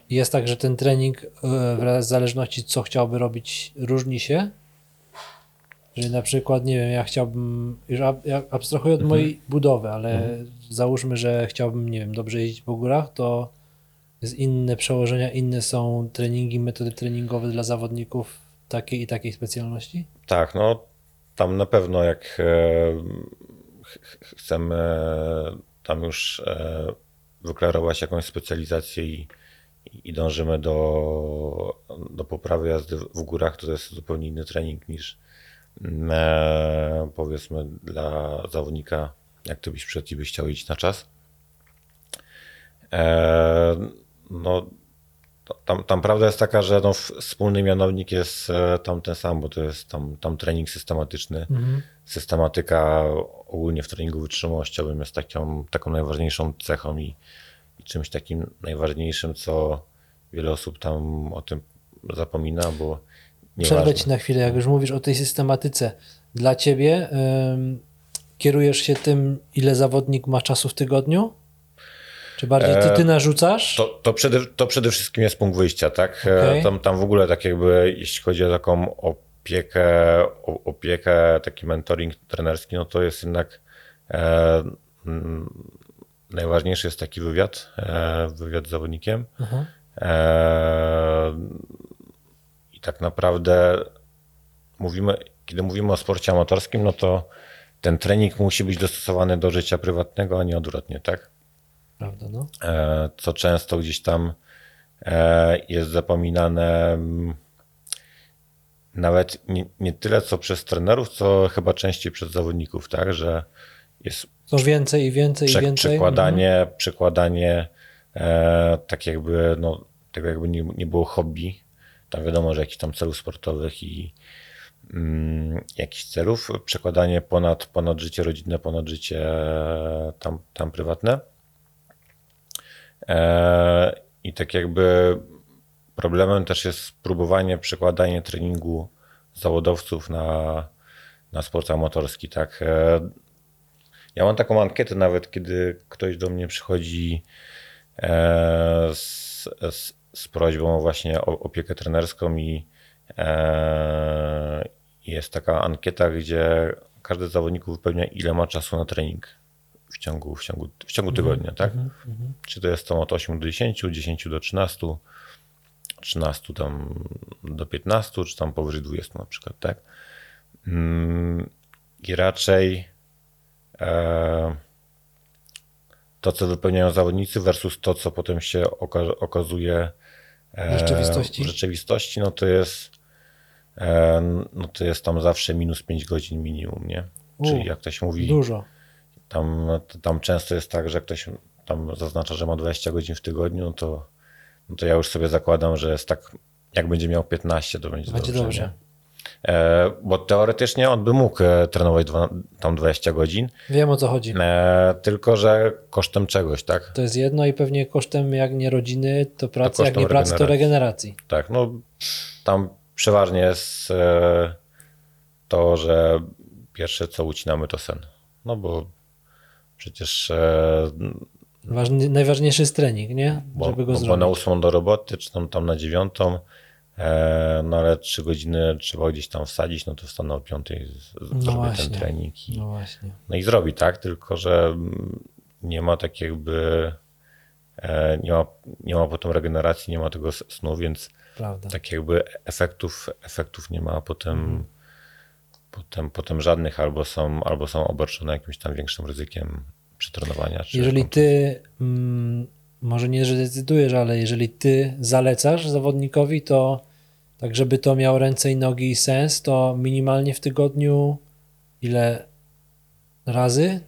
jest tak, że ten trening e, w zależności co chciałby robić różni się. Że na przykład, nie wiem, ja chciałbym, już abstrahuję od mojej budowy, ale załóżmy, że chciałbym, nie wiem, dobrze jeździć po górach, to jest inne przełożenia, inne są treningi, metody treningowe dla zawodników takiej i takiej specjalności? Tak, no tam na pewno jak e, ch- ch- chcemy tam już e, wyklarować jakąś specjalizację i, i dążymy do, do poprawy jazdy w górach, to jest zupełnie inny trening niż mm, e, powiedzmy dla zawodnika, jak ty byś przed i byś chciał iść na czas. E, no Tam, tam prawda jest taka, że no, wspólny mianownik jest e, tam ten sam, bo to jest tam, tam trening systematyczny. Systematyka ogólnie w treningu wytrzymałościowym jest taką, taką najważniejszą cechą i, i czymś takim najważniejszym, co wiele osób tam o tym zapomina, bo Przerwę ci na chwilę, jak już mówisz o tej systematyce. Dla ciebie kierujesz się tym, ile zawodnik ma czasu w tygodniu? Czy bardziej ty, ty narzucasz? To, to, przede, to przede wszystkim jest punkt wyjścia, tak? E, Okej. Tam, tam w ogóle tak jakby, jeśli chodzi o taką opiekę, o, opiekę, taki mentoring trenerski, no to jest jednak e, mm, najważniejszy jest taki wywiad, e, wywiad z zawodnikiem. E, I tak naprawdę mówimy, kiedy mówimy o sporcie amatorskim, no to ten trening musi być dostosowany do życia prywatnego, a nie odwrotnie, tak? Prawda, no. E, co często gdzieś tam e, jest zapominane nawet nie, nie tyle co przez trenerów, co chyba częściej przez zawodników, tak, że jest To więcej i więcej i więcej. przekładanie, przekładanie e, tak jakby, no, tego jakby nie, nie było hobby. Tam wiadomo, że jakichś tam celów sportowych i mm, jakichś celów, przekładanie ponad, ponad życie rodzinne, ponad życie e, tam, tam prywatne. I tak jakby problemem też jest próbowanie przekładania treningu zawodowców na, na sport amatorski. Tak? E, ja mam taką ankietę nawet, kiedy ktoś do mnie przychodzi e, z, z, z prośbą właśnie o opiekę trenerską i e, jest taka ankieta, gdzie każdy z zawodników wypełnia ile ma czasu na trening w ciągu, w ciągu, w ciągu tygodnia, tak? Czy to jest to od 8 do 10, 10 do 13, 13 tam do 15, czy tam powyżej 20 na przykład, tak? Mm, I raczej e, to, co wypełniają zawodnicy versus to, co potem się oka- okazuje e, W rzeczywistości? w rzeczywistości, no to jest e, no to jest tam zawsze minus 5 godzin minimum, nie? Czyli U, jak ktoś mówi, Dużo. Tam, tam często jest tak, że ktoś tam zaznacza, że ma 20 godzin w tygodniu, no to, no to ja już sobie zakładam, że jest tak, jak będzie miał 15, to będzie, Będzie dobrze. dobrze. E, bo teoretycznie on by mógł e, trenować dwa, tam 20 godzin, Wiem o co chodzi. e, tylko że kosztem czegoś, tak? To jest jedno i pewnie kosztem jak nie rodziny, to pracy, jak kosztem nie pracy, to regeneracji. Tak, no tam przeważnie jest e, to, że pierwsze co ucinamy to sen. No bo przecież e, Ważny, najważniejszy jest trening, nie? bo, Żeby go bo, bo zrobić. na ósmą do roboty, czy tam, tam na dziewiątą, e, no ale trzy godziny trzeba gdzieś tam wsadzić, no to wstanę o piątej, No zrobię właśnie. ten trening i, No właśnie. no i zrobi, tak? Tylko, że nie ma tak jakby, e, nie ma, nie ma potem regeneracji, nie ma tego snu, więc Prawda. tak jakby efektów, efektów nie ma potem, Mhm. Potem, potem żadnych, albo są, albo są obarczone jakimś tam większym ryzykiem przetrenowania. Jeżeli ty, mm, może nie, że decydujesz, ale jeżeli ty zalecasz zawodnikowi, to tak, żeby to miało ręce i nogi i sens, to minimalnie w tygodniu ile razy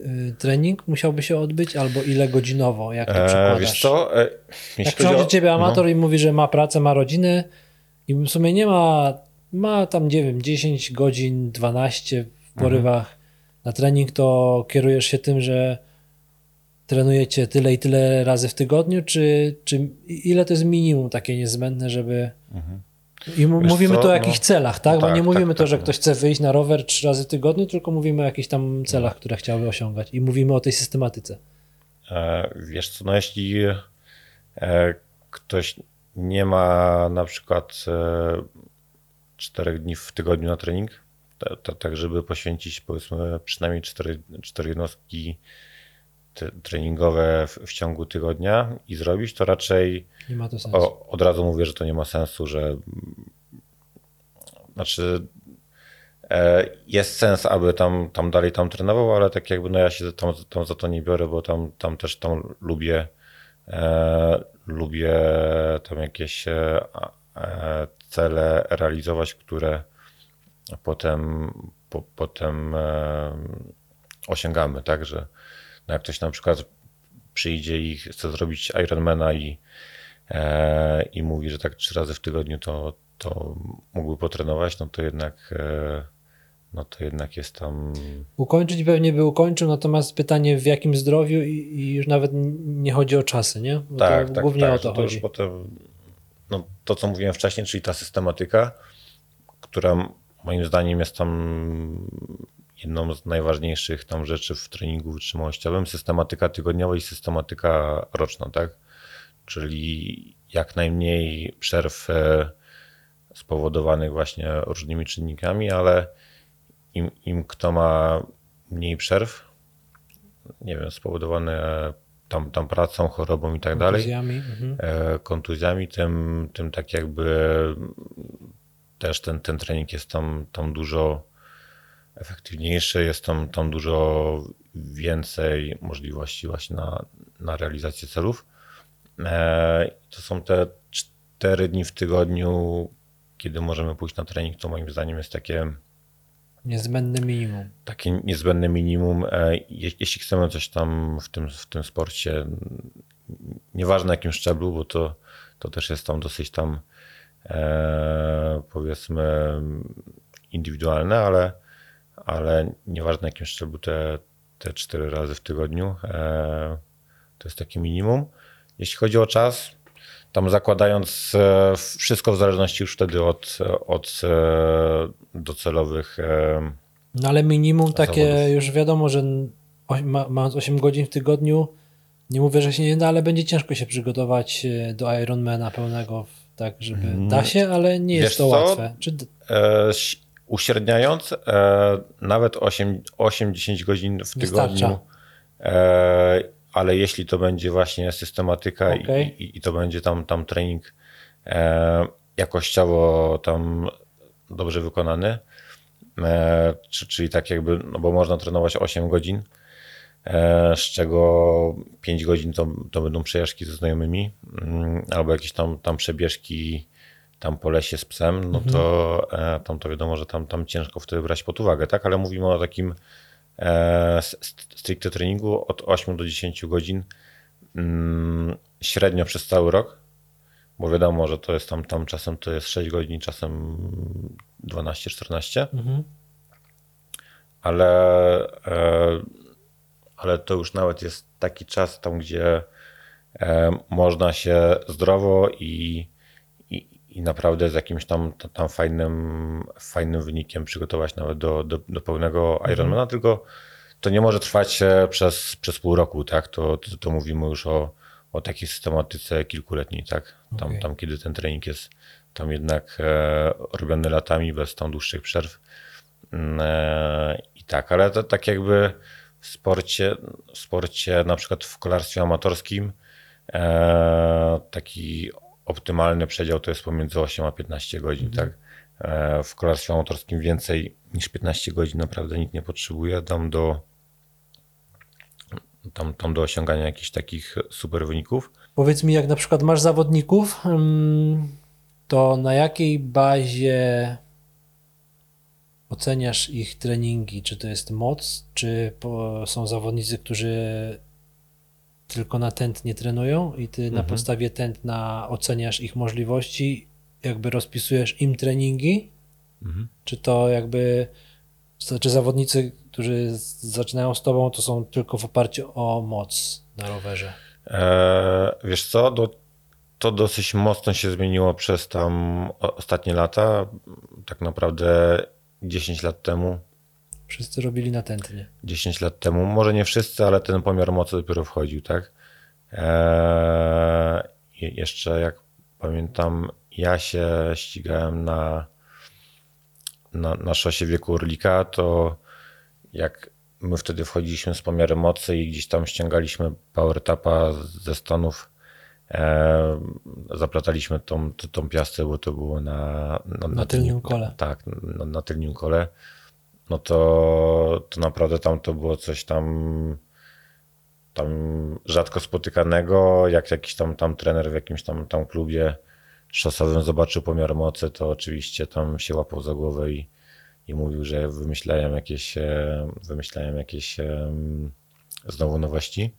y, trening musiałby się odbyć, albo ile godzinowo, jak to E, przekładasz? wiesz co, e, Jak chodzi przychodzi o- ciebie amator no, i mówi, że ma pracę, ma rodzinę i w sumie nie ma, ma tam, nie wiem, 10 godzin, 12 w porywach na trening, to kierujesz się tym, że trenujecie tyle i tyle razy w tygodniu, czy, czy ile to jest minimum takie niezbędne, żeby... I mu- Wiesz mówimy co, tu o no, jakichś celach, tak? Bo tak, nie mówimy tak, to, tak, że no. ktoś chce wyjść na rower trzy razy w tygodniu, tylko mówimy o jakichś tam celach, które chciałby osiągać i mówimy o tej systematyce. E, Wiesz co, no jeśli e, ktoś nie ma na przykład e, czterech dni w tygodniu na trening, tak żeby poświęcić powiedzmy przynajmniej cztery, cztery jednostki treningowe w, w ciągu tygodnia i zrobić, to raczej Nie ma to o, od razu mówię, że to nie ma sensu, że znaczy e, jest sens, aby tam, tam dalej tam trenował, ale tak jakby no ja się tam, tam za to nie biorę, bo tam, tam też tam lubię e, lubię tam jakieś e, e, cele realizować, które potem, po, potem e, osiągamy, tak, że no jak ktoś na przykład przyjdzie i chce zrobić Ironmana i e, i mówi, że tak trzy razy w tygodniu to, to mógłby potrenować, no to jednak e, no to jednak jest tam Ukończyć pewnie by ukończył, natomiast pytanie w jakim zdrowiu i, i już nawet nie chodzi o czasy, nie? Bo tak, to tak, głównie tak, o to to już chodzi. potem no, to, co mówiłem wcześniej, czyli ta systematyka, która moim zdaniem jest tam jedną z najważniejszych tam rzeczy w treningu wytrzymałościowym, systematyka tygodniowa i systematyka roczna, tak? Czyli jak najmniej przerw e, spowodowanych właśnie różnymi czynnikami, ale im, im kto ma mniej przerw, nie wiem, spowodowane tam, tam pracą, chorobą i tak dalej, Kontuzjami, mhm. e, kontuzjami, tym, tym tak jakby też ten, ten trening jest tam, tam dużo efektywniejszy, jest tam, tam dużo więcej możliwości właśnie na, na realizację celów. E, to są te cztery dni w tygodniu, kiedy możemy pójść na trening, to moim zdaniem jest takie Niezbędne minimum. takie niezbędne minimum. E, je- Jeśli chcemy coś tam w tym, w tym sporcie, nieważne na jakim szczeblu, bo to, to też jest tam dosyć tam e, powiedzmy indywidualne, ale, ale nieważne na jakim szczeblu te, te cztery razy w tygodniu e, to jest takie minimum. Jeśli chodzi o czas, tam zakładając e, wszystko w zależności już wtedy od, od e, docelowych e, No ale minimum takie, Zawodów. już wiadomo, że mając 8 godzin w tygodniu, nie mówię, że się nie da, ale będzie ciężko się przygotować do Ironmana pełnego, tak żeby da się, ale nie Wiesz jest to co? łatwe. Czy, E, uśredniając, e, nawet 8 8-10 godzin w Wystarcza. tygodniu, e, ale jeśli to będzie właśnie systematyka i- Okej. i, i to będzie tam, tam trening e, jakościowo tam dobrze wykonany, e, czy, czyli tak jakby, no bo można trenować 8 godzin, e, z czego 5 godzin to, to będą przejażdżki ze znajomymi, mm, albo jakieś tam, tam przebieżki tam po lesie z psem, no to e, tam to wiadomo, że tam, tam ciężko wtedy brać pod uwagę, tak? Ale mówimy o takim stricte treningu od 8 do 10 godzin mm, średnio przez cały rok, bo wiadomo, że to jest tam, tam czasem to jest 6 godzin, czasem 12-14 mhm. ale, e, ale to już nawet jest taki czas tam, gdzie e, można się zdrowo i, i, naprawdę z jakimś tam, tam fajnym, fajnym wynikiem przygotować nawet do, do, do pełnego Ironmana, tylko to nie może trwać e, przez, przez pół roku, tak? To, to, to mówimy już o, o takiej systematyce kilkuletniej, tak? Tam, Okej. tam kiedy ten trening jest tam jednak e, robiony latami bez tam dłuższych przerw. Mm, e, I tak, ale to tak jakby w sporcie, w sporcie na przykład w kolarstwie amatorskim e, taki optymalny przedział to jest pomiędzy 8 a 15 godzin, tak? E, w kolarstwie amatorskim więcej niż 15 godzin naprawdę nikt nie potrzebuje, tam do tam, tam do osiągania jakichś takich super wyników. Powiedz mi, jak na przykład masz zawodników, mm, to na jakiej bazie oceniasz ich treningi? Czy to jest moc, czy są zawodnicy, którzy tylko na tętnie trenują i ty na podstawie tętna oceniasz ich możliwości, jakby rozpisujesz im treningi? Czy to jakby, czy zawodnicy, którzy zaczynają z tobą, to są tylko w oparciu o moc na rowerze? E, wiesz co, do, to dosyć mocno się zmieniło przez tam ostatnie lata. Tak naprawdę 10 lat temu, Wszyscy robili na tętnie. 10 lat temu, może nie wszyscy, ale ten pomiar mocy dopiero wchodził, tak? E, i jeszcze jak pamiętam, ja się ścigałem na, na, na szosie wieku Orlika, to jak my wtedy wchodziliśmy z pomiarem mocy i gdzieś tam ściągaliśmy power tapa ze Stanów, e, zaplataliśmy tą, tą, tą piastę, bo to było na, na, Na tylnym kole. Tak, na, na tylnym kole. No to, to naprawdę tam to było coś tam tam rzadko spotykanego. Jak jakiś tam, tam trener w jakimś tam, tam klubie szosowym zobaczył pomiar mocy, to oczywiście tam się łapał za głowę i, i mówił, że wymyślają jakieś, e, wymyślają jakieś em, znowu nowości.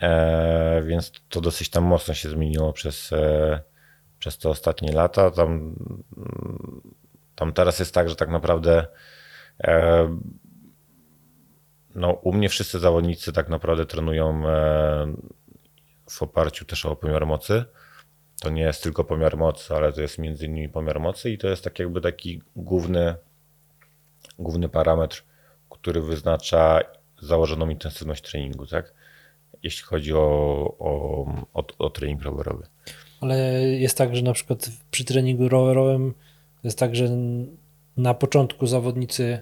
E, więc to dosyć tam mocno się zmieniło przez, e, przez te ostatnie lata. Tam, tam teraz jest tak, że tak naprawdę e, no, u mnie wszyscy zawodnicy tak naprawdę trenują e, w oparciu też o pomiar mocy. To nie jest tylko pomiar mocy, ale to jest między innymi pomiar mocy i to jest tak jakby taki główny, główny parametr, który wyznacza założoną intensywność treningu, tak? Jeśli chodzi o, o, o, o trening rowerowy. Ale jest tak, że na przykład przy treningu rowerowym jest tak, że na początku zawodnicy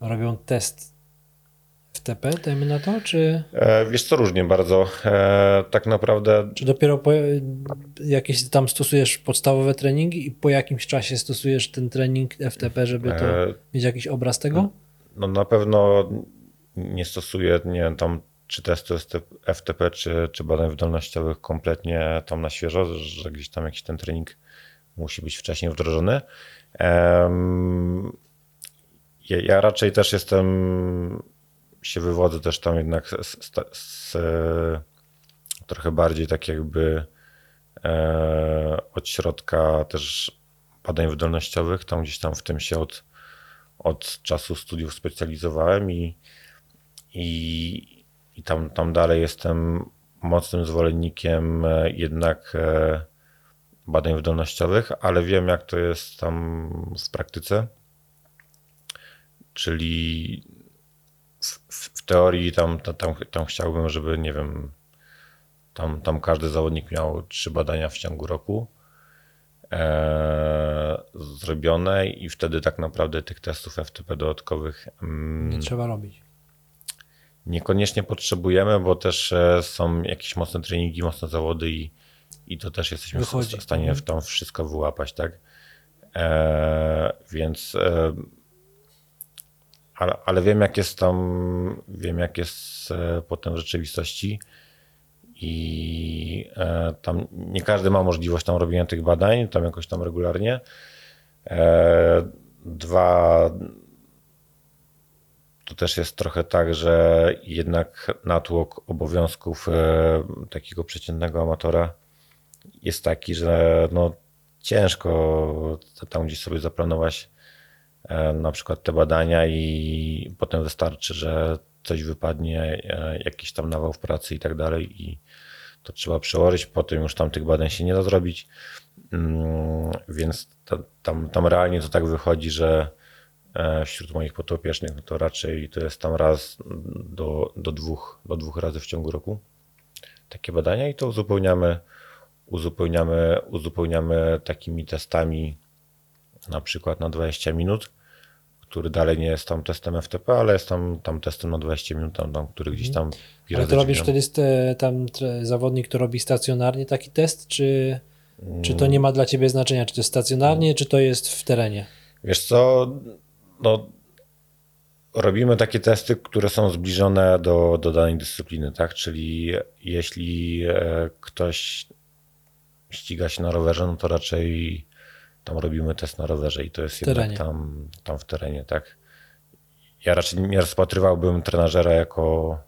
robią test FTP, dajmy na to, czy, E, wiesz co, różnie bardzo. E, tak naprawdę czy dopiero po, jakieś tam stosujesz podstawowe treningi i po jakimś czasie stosujesz ten trening FTP, żeby to E, mieć jakiś obraz tego? no na pewno nie stosuję, nie wiem, tam czy testu FTP, czy, czy badań wydolnościowych kompletnie tam na świeżo, że gdzieś tam jakiś ten trening musi być wcześniej wdrożony. Ja raczej też jestem, się wywodzę też tam jednak z, z, z, trochę bardziej tak jakby e, od środka też badań wydolnościowych, tam gdzieś tam w tym się od, od czasu studiów specjalizowałem i, i, i tam, tam dalej jestem mocnym zwolennikiem e, jednak e, badań wydolnościowych, ale wiem jak to jest tam w praktyce. Czyli w, w, w teorii tam, tam, tam chciałbym, żeby nie wiem, tam, tam każdy zawodnik miał trzy badania w ciągu roku e, zrobione i wtedy tak naprawdę tych testów FTP dodatkowych mm, Nie trzeba robić. niekoniecznie potrzebujemy, bo też e, są jakieś mocne treningi, mocne zawody i, i to też jesteśmy w Wychodzi. w stanie w tam wszystko wyłapać, tak? E, więc e, ale, ale wiem jak jest tam, wiem jak jest e, potem w rzeczywistości i e, tam nie każdy ma możliwość tam robienia tych badań, tam jakoś tam regularnie. E, dwa, to też jest trochę tak, że jednak natłok obowiązków e, takiego przeciętnego amatora jest taki, że no ciężko tam gdzieś sobie zaplanować e, na przykład te badania i potem wystarczy, że coś wypadnie, e, jakiś tam nawał w pracy i tak dalej i to trzeba przełożyć, potem już tam tych badań się nie da zrobić, Mm, więc ta, tam, tam realnie to tak wychodzi, że e, wśród moich potopiecznych no to raczej to jest tam raz do, do, dwóch, do dwóch razy w ciągu roku takie badania i to uzupełniamy, uzupełniamy, uzupełniamy takimi testami na przykład na 20 minut, który dalej nie jest tam testem FTP, ale jest tam, tam testem na 20 minut, tam, tam, który gdzieś tam Ale to robisz wtedy st- tam zawodnik, to robi stacjonarnie taki test, czy, czy to nie ma dla ciebie znaczenia, czy to jest stacjonarnie, czy to jest w terenie? Wiesz co, no, robimy takie testy, które są zbliżone do, do danej dyscypliny, tak? Czyli jeśli e, ktoś ściga się na rowerze, no to raczej tam robimy test na rowerze i to jest jednak tam, tam w terenie, tak? Ja raczej nie rozpatrywałbym trenażera jako,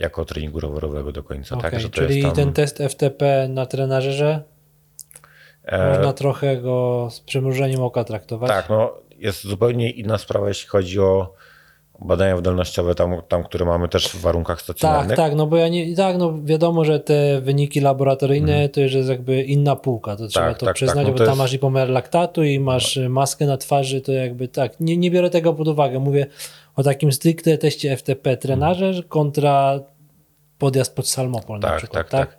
jako treningu rowerowego do końca, Okej, tak? Że to czyli jest tam, ten test FTP na trenażerze e, można trochę go z przymrużeniem oka traktować. Tak, no jest zupełnie inna sprawa, jeśli chodzi o badania wydolnościowe, tam, tam które mamy też w warunkach Tak, stacjonarnych. tak, no bo ja nie, tak, no wiadomo, że te wyniki laboratoryjne to już jest jakby inna półka, to trzeba Mhm. Tak, to tak, przyznać, tak, no bo to tam jest- masz i pomiar laktatu i masz y, maskę na twarzy, to jakby tak, nie, nie biorę tego pod uwagę, mówię o takim stricte teście FTP trenażer kontra podjazd pod Salmopol na tak, przykład, tak, tak.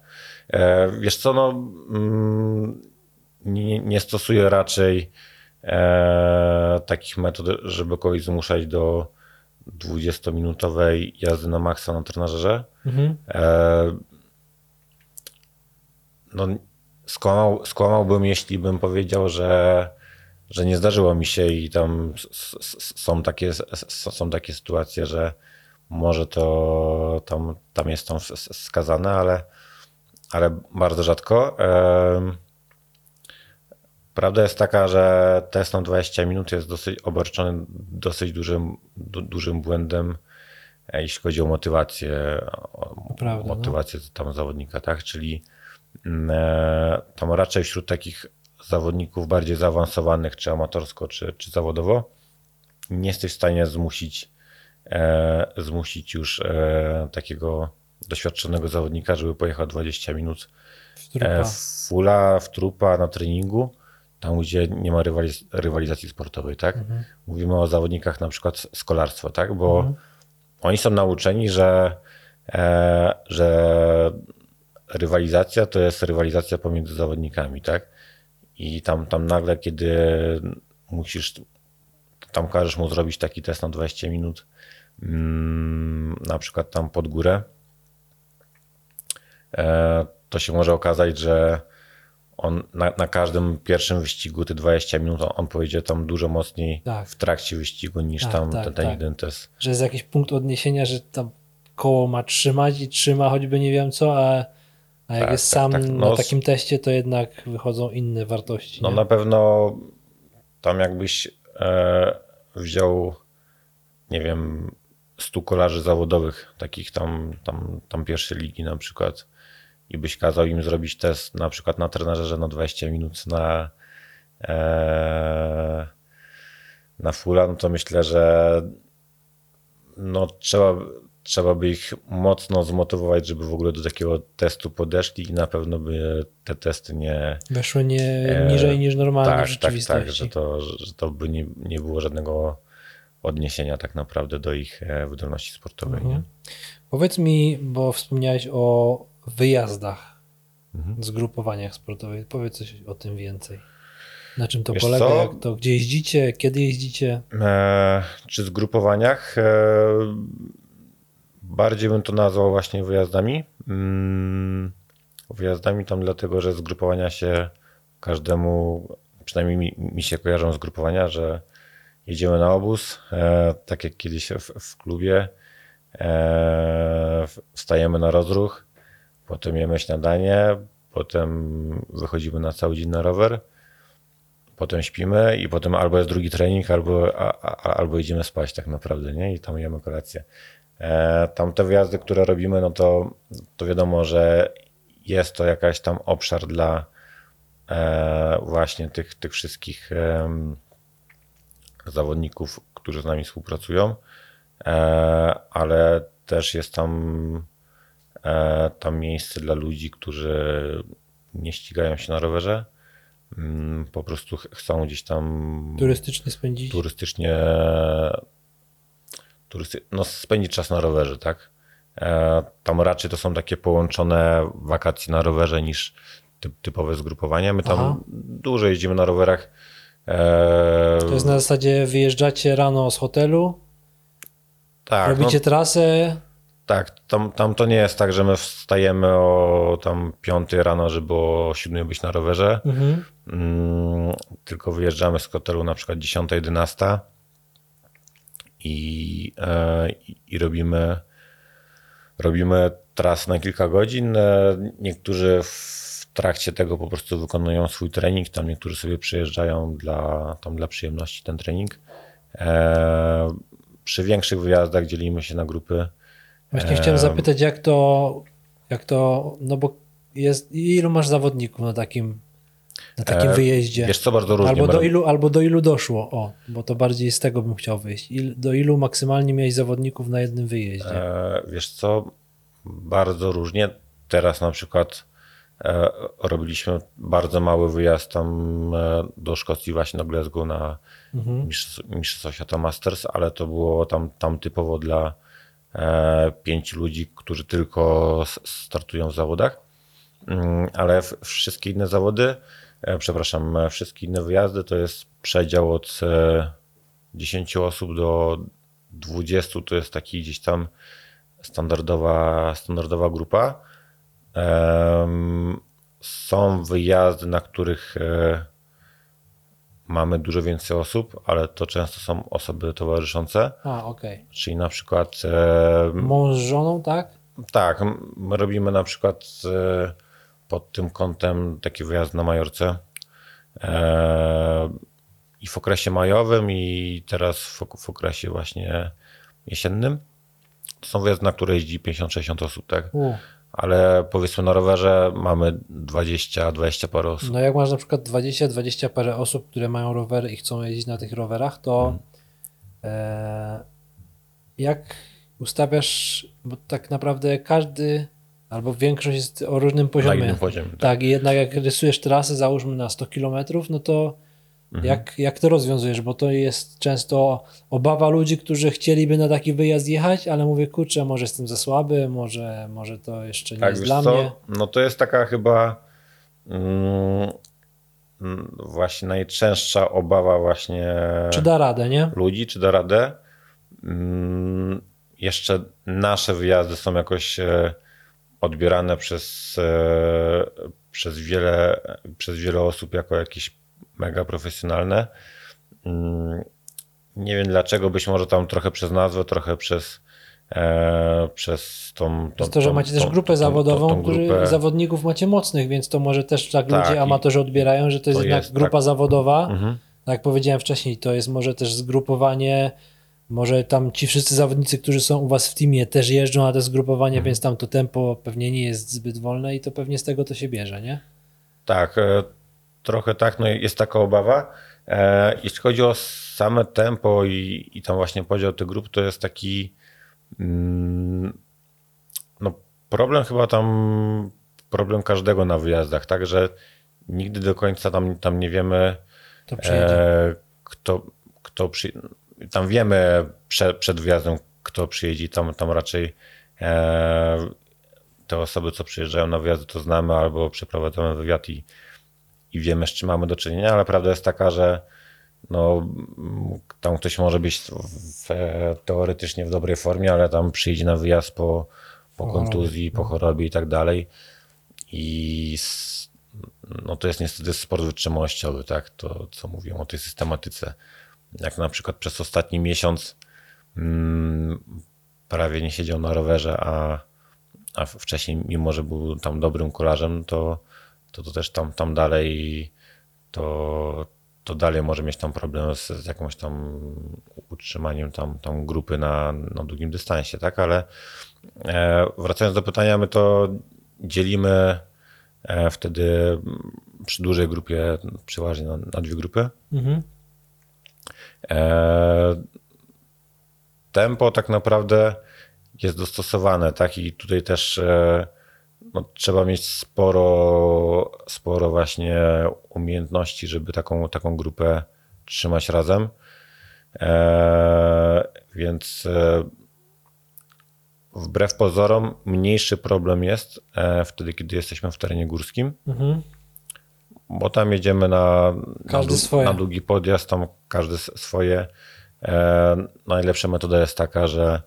E, wiesz co, no mm, nie, nie stosuję raczej e, takich metod, żeby kogoś zmuszać do 20-minutowej jazdy na maksa na trenażerze. Mhm. E, no, skłamał, skłamałbym, jeśli bym powiedział, że, że nie zdarzyło mi się i tam s- s- są takie, s- są takie sytuacje, że może to tam, tam jest tam skazane, ale, ale bardzo rzadko. Em, Prawda jest taka, że test na 20 minut jest dosyć obarczony dosyć dużym, du, dużym błędem, e, jeśli chodzi o motywację, o prawda, no. motywację tam zawodnika, tak? Czyli mm, e, tam raczej wśród takich zawodników bardziej zaawansowanych, czy amatorsko, czy, czy zawodowo, nie jesteś w stanie zmusić, e, zmusić już e, takiego doświadczonego zawodnika, żeby pojechał 20 minut W trupa. e, fula w trupa na treningu, tam gdzie nie ma rywaliz- rywalizacji sportowej, tak? Mhm. Mówimy o zawodnikach na przykład z kolarstwa, tak? Bo oni są nauczeni, że, e, że rywalizacja to jest rywalizacja pomiędzy zawodnikami, tak? I tam, tam nagle, kiedy musisz, tam każesz mu zrobić taki test na 20 minut, mm, na przykład tam pod górę, e, to się może okazać, że on na, na każdym pierwszym wyścigu te 20 minut on, on pojedzie tam dużo mocniej Tak. w trakcie wyścigu niż Tak, tam tak, ten, ten tak. jeden test. Że jest jakiś punkt odniesienia, że tam koło ma trzymać i trzyma choćby nie wiem co, a, a jak Tak, jest tak, sam. No, na takim teście, to jednak wychodzą inne wartości. No nie? na pewno tam jakbyś e, wziął, nie wiem, stu kolarzy zawodowych, takich tam, tam, tam pierwszej ligi na przykład i byś kazał im zrobić test na przykład na trenerze na 20 minut na e, na fulla, no to myślę, że no trzeba, trzeba by ich mocno zmotywować, żeby w ogóle do takiego testu podeszli i na pewno by te testy nie, Weszły nie E, niżej niż normalnie w tak, tak, tak, że to, że to by nie, nie było żadnego odniesienia tak naprawdę do ich e, wydolności sportowej. Mhm. Nie? Powiedz mi, bo wspomniałeś o wyjazdach, Mhm. zgrupowaniach sportowych. Powiedz coś o tym więcej. Na czym to Wiesz polega? co? Jak to, gdzie jeździcie? Kiedy jeździcie? E, czy zgrupowaniach? E, bardziej bym to nazwał właśnie wyjazdami. Mm, wyjazdami tam dlatego, że zgrupowania się każdemu, przynajmniej mi, mi się kojarzą zgrupowania, że jedziemy na obóz, e, tak jak kiedyś w, w klubie, e, wstajemy na rozruch, potem jemy śniadanie, potem wychodzimy na cały dzień na rower, potem śpimy i potem albo jest drugi trening, albo, a, a, albo idziemy spać tak naprawdę, nie? I tam jemy kolację. E, tam te wyjazdy, które robimy, no to, to wiadomo, że jest to jakaś tam obszar dla e, właśnie tych, tych wszystkich em, zawodników, którzy z nami współpracują, e, ale też jest tam, e, tam miejsce dla ludzi, którzy nie ścigają się na rowerze, mm, po prostu ch- chcą gdzieś tam Turystycznie spędzić? turystycznie turysty, no, spędzić czas na rowerze, tak? E, Tam raczej to są takie połączone wakacje na rowerze niż typ, typowe zgrupowania. My tam Aha. dużo jeździmy na rowerach. E, To jest na zasadzie wyjeżdżacie rano z hotelu, tak, robicie no, trasę, tak tam, tam to nie jest tak, że my wstajemy o tam 5 rano, żeby o 7 być na rowerze. mhm. Mm, tylko wyjeżdżamy z hotelu na przykład 10-11 i, e, i, robimy, robimy trasę na kilka godzin. E, Niektórzy w trakcie tego po prostu wykonują swój trening, tam niektórzy sobie przyjeżdżają dla, tam dla przyjemności ten trening. E, przy większych wyjazdach dzielimy się na grupy. Właśnie chciałem zapytać, jak to, jak to, no bo jest, ilu masz zawodników na takim, na takim wyjeździe? Wiesz co, bardzo różnie. Albo do, ilu, albo do ilu doszło? O, bo to bardziej z tego bym chciał wyjść. Il, do ilu maksymalnie miałeś zawodników na jednym wyjeździe? E, Wiesz co, bardzo różnie. Teraz na przykład e, robiliśmy bardzo mały wyjazd tam e, do Szkocji właśnie do Glasgow na Mistrzostwa Świata Masters, ale to było tam, tam typowo dla e, pięciu ludzi, którzy tylko startują w zawodach. Mm, Ale wszystkie inne zawody, e, przepraszam, e, wszystkie inne wyjazdy to jest przedział od e, 10 osób do 20, to jest taki gdzieś tam standardowa, standardowa grupa. Są wyjazdy, na których e, mamy dużo więcej osób, ale to często są osoby towarzyszące, A, okej. czyli na przykład e, Mąż żoną, tak? tak, my robimy na przykład e, pod tym kątem taki wyjazd na Majorce e, i w okresie majowym i teraz w, w okresie właśnie jesiennym. To są wyjazdy, na które jeździ 50-60 osób, tak? U. Ale powiedzmy na rowerze mamy 20-20 parę osób. No jak masz na przykład 20-20 parę osób, które mają rowery i chcą jeździć na tych rowerach, to Mhm. e, jak ustawiasz, bo tak naprawdę każdy albo większość jest o różnym Na poziomie. innym poziomie. Tak. Tak, i jednak jak rysujesz trasę, załóżmy na 100 km, no to Mhm. jak, jak to rozwiązujesz? Bo to jest często obawa ludzi, którzy chcieliby na taki wyjazd jechać, ale mówię, kurczę, może jestem za słaby, może, może to jeszcze nie Tak, jest dla co? mnie. No to jest taka chyba mm, właśnie najczęstsza obawa właśnie Czy da radę, nie? ludzi, czy da radę. Mm, jeszcze nasze wyjazdy są jakoś e, odbierane przez, e, przez, wiele, przez wiele osób jako jakieś mega profesjonalne. Mm, Nie wiem dlaczego, być może tam trochę przez nazwę, trochę przez, e, przez tą, tą. Przez to, że tą- macie też tą- grupę tą- tą- zawodową, tą grupę. zawodników macie mocnych, więc to może też tak, Tak, ludzie, amatorzy odbierają, że to jest to jednak jest, grupa tak. zawodowa. Mhm. Tak jak powiedziałem wcześniej, to jest może też zgrupowanie, może tam ci wszyscy zawodnicy, którzy są u was w teamie też jeżdżą na to zgrupowanie, Mhm. więc tam to tempo pewnie nie jest zbyt wolne i to pewnie z tego to się bierze, nie? Tak, e, trochę tak, no jest taka obawa. E, Jeśli chodzi o same tempo i, i tam właśnie podział tych grup, to jest taki mm, no problem chyba tam, problem każdego na wyjazdach, tak, że nigdy do końca tam, tam nie wiemy, e, kto, kto przy... Tam wiemy prze, przed wyjazdem, kto przyjedzie, tam, tam raczej e, te osoby, co przyjeżdżają na wyjazdy, to znamy albo przeprowadzamy wywiad i, i wiemy, z czym mamy do czynienia, ale prawda jest taka, że no, tam ktoś może być w, teoretycznie w dobrej formie, ale tam przyjdzie na wyjazd po, po kontuzji, po chorobie i tak dalej. I no to jest niestety sport wytrzymałościowy, tak? To, co mówiłem o tej systematyce. Jak na przykład przez ostatni miesiąc mm, prawie nie siedział na rowerze, a, a wcześniej, mimo że był tam dobrym kolarzem, to, to, to też tam, tam dalej to, to dalej może mieć tam problem z, z jakimś tam utrzymaniem tam, tam grupy na, na długim dystansie, tak? Ale e, wracając do pytania, my to dzielimy e, wtedy przy dużej grupie przeważnie na, na dwie grupy. Mhm. E, tempo tak naprawdę jest dostosowane, tak? I tutaj też no, trzeba mieć sporo, sporo właśnie umiejętności, żeby taką, taką grupę trzymać razem. E, więc e, wbrew pozorom mniejszy problem jest e, wtedy, kiedy jesteśmy w terenie górskim, Mhm. bo tam jedziemy na, Każdy na, swoje. na długi podjazd, tam każdy swoje. E, najlepsza metoda jest taka, że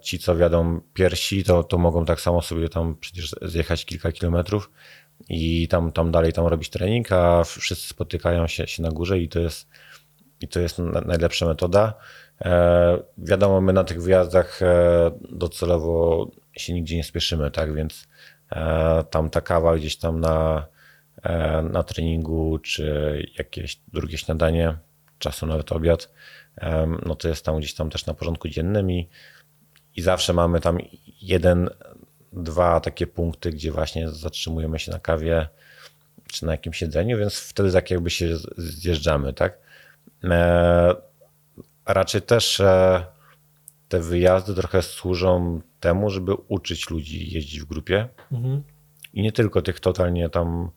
ci, co wiadą piersi, to, to mogą tak samo sobie tam przecież zjechać kilka kilometrów i tam, tam dalej tam robić trening, a wszyscy spotykają się, się na górze i to jest, i to jest na- najlepsza metoda. E, wiadomo, my na tych wyjazdach e, docelowo się nigdzie nie spieszymy, tak, więc e, tam ta kawa gdzieś tam na, e, na treningu, czy jakieś drugie śniadanie, czasem nawet obiad, no to jest tam gdzieś tam też na porządku dziennym i, i zawsze mamy tam jeden, dwa takie punkty, gdzie właśnie zatrzymujemy się na kawie czy na jakimś jedzeniu, więc wtedy tak jakby się zjeżdżamy, tak? E, raczej też e, te wyjazdy trochę służą temu, żeby uczyć ludzi jeździć w grupie Mhm. i nie tylko tych totalnie tam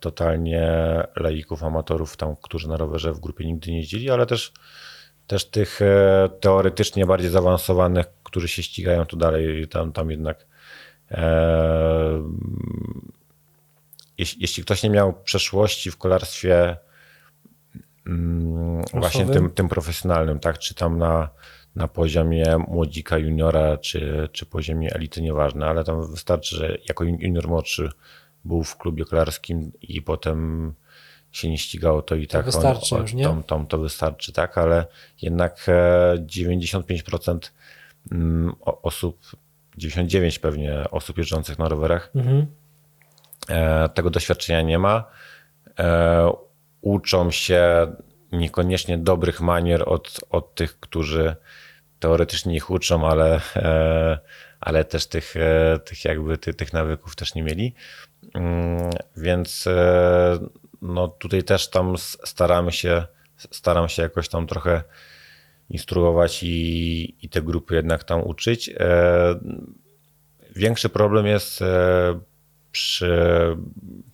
totalnie laików, amatorów tam, którzy na rowerze w grupie nigdy nie jeździli, ale też też tych e, teoretycznie bardziej zaawansowanych, którzy się ścigają tu dalej, tam, tam jednak e, jeśli, jeśli ktoś nie miał przeszłości w kolarstwie mm, właśnie tym, tym profesjonalnym, tak, czy tam na, na poziomie młodzika, juniora, czy, czy poziomie elity, nieważne, ale tam wystarczy, że jako junior młodszy był w klubie kolarskim i potem się nie ścigało, to i tak wystarczy już, nie? Tam, tam to wystarczy, tak, ale jednak e, 95% mm, o- osób, 99 pewnie osób jeżdżących na rowerach Mhm. e, tego doświadczenia nie ma. E, uczą się niekoniecznie dobrych manier od, od tych, którzy teoretycznie ich uczą, ale, e, ale też tych, e, tych jakby ty, tych nawyków też nie mieli. Mm, Więc e, no tutaj też tam staramy się, staram się jakoś tam trochę instruować i, i te grupy jednak tam uczyć. E, Większy problem jest e, przy,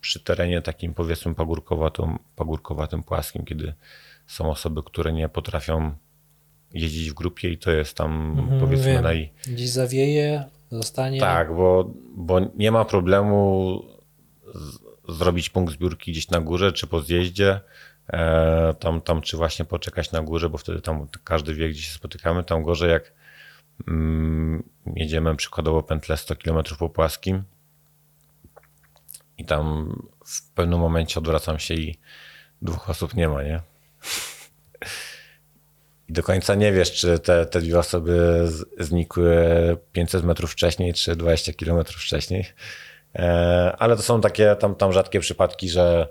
przy terenie takim powiedzmy pagórkowatym, pagórkowatym, płaskim, kiedy są osoby, które nie potrafią jeździć w grupie i to jest tam Mhm, powiedzmy wiem. naj... Gdzieś zawieje, zostanie. Tak, bo, bo nie ma problemu z, zrobić punkt zbiórki gdzieś na górze czy po zjeździe, e, tam, tam czy właśnie poczekać na górze, bo wtedy tam każdy wie, gdzie się spotykamy. Tam gorzej jak mm, jedziemy przykładowo pętlę 100 km po płaskim i tam w pewnym momencie odwracam się i dwóch osób nie ma, nie? I do końca nie wiesz, czy te, te dwie osoby znikły 500 metrów wcześniej, czy 20 kilometrów wcześniej. E, ale to są takie tam, tam rzadkie przypadki, że,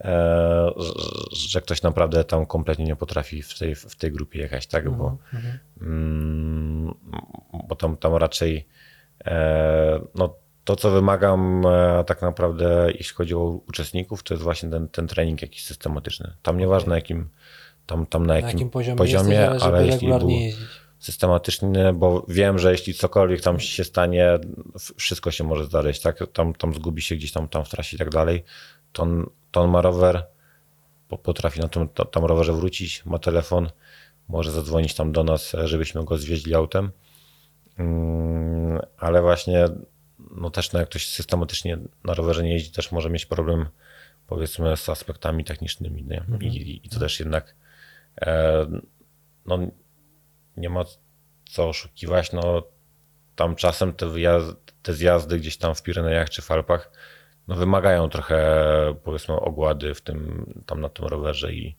e, że, że ktoś naprawdę tam kompletnie nie potrafi w tej, w tej grupie jechać, tak? Bo, mm, bo tam, tam raczej e, no, to, co wymagam tak naprawdę, jeśli chodzi o uczestników, to jest właśnie ten, ten trening jakiś systematyczny. Tam nieważne jakim, tam, tam na Na jakim, jakim poziomie, poziomie jesteś, ale ale jeśli był jeździć. Systematyczny, bo wiem, że jeśli cokolwiek tam się stanie, wszystko się może zdarzyć, tak? Tam, tam zgubi się gdzieś tam, tam w trasie i tak dalej, to on, to on ma rower, po- potrafi na tym to- tam rowerze wrócić, ma telefon, może zadzwonić tam do nas, żebyśmy go zwieźli autem. Mm, Ale właśnie, no też no jak ktoś systematycznie na rowerze nie jeździ, też może mieć problem powiedzmy z aspektami technicznymi. Nie? I, i, I to też jednak e, no, nie ma co oszukiwać. No, tam czasem te, te zjazdy gdzieś tam w Pirenejach czy w Alpach no, wymagają trochę powiedzmy ogłady w tym, tam na tym rowerze i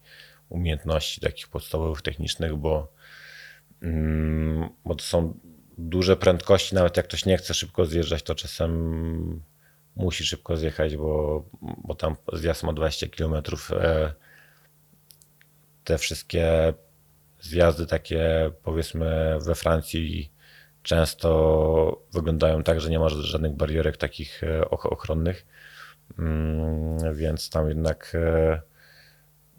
umiejętności takich podstawowych, technicznych, bo, mm, bo to są duże prędkości, nawet jak ktoś nie chce szybko zjeżdżać, to czasem musi szybko zjechać, bo, bo tam zjazd ma 20 km. Te wszystkie zjazdy takie powiedzmy we Francji często wyglądają tak, że nie ma żadnych barierek takich e, och- ochronnych, Mm, więc tam jednak e,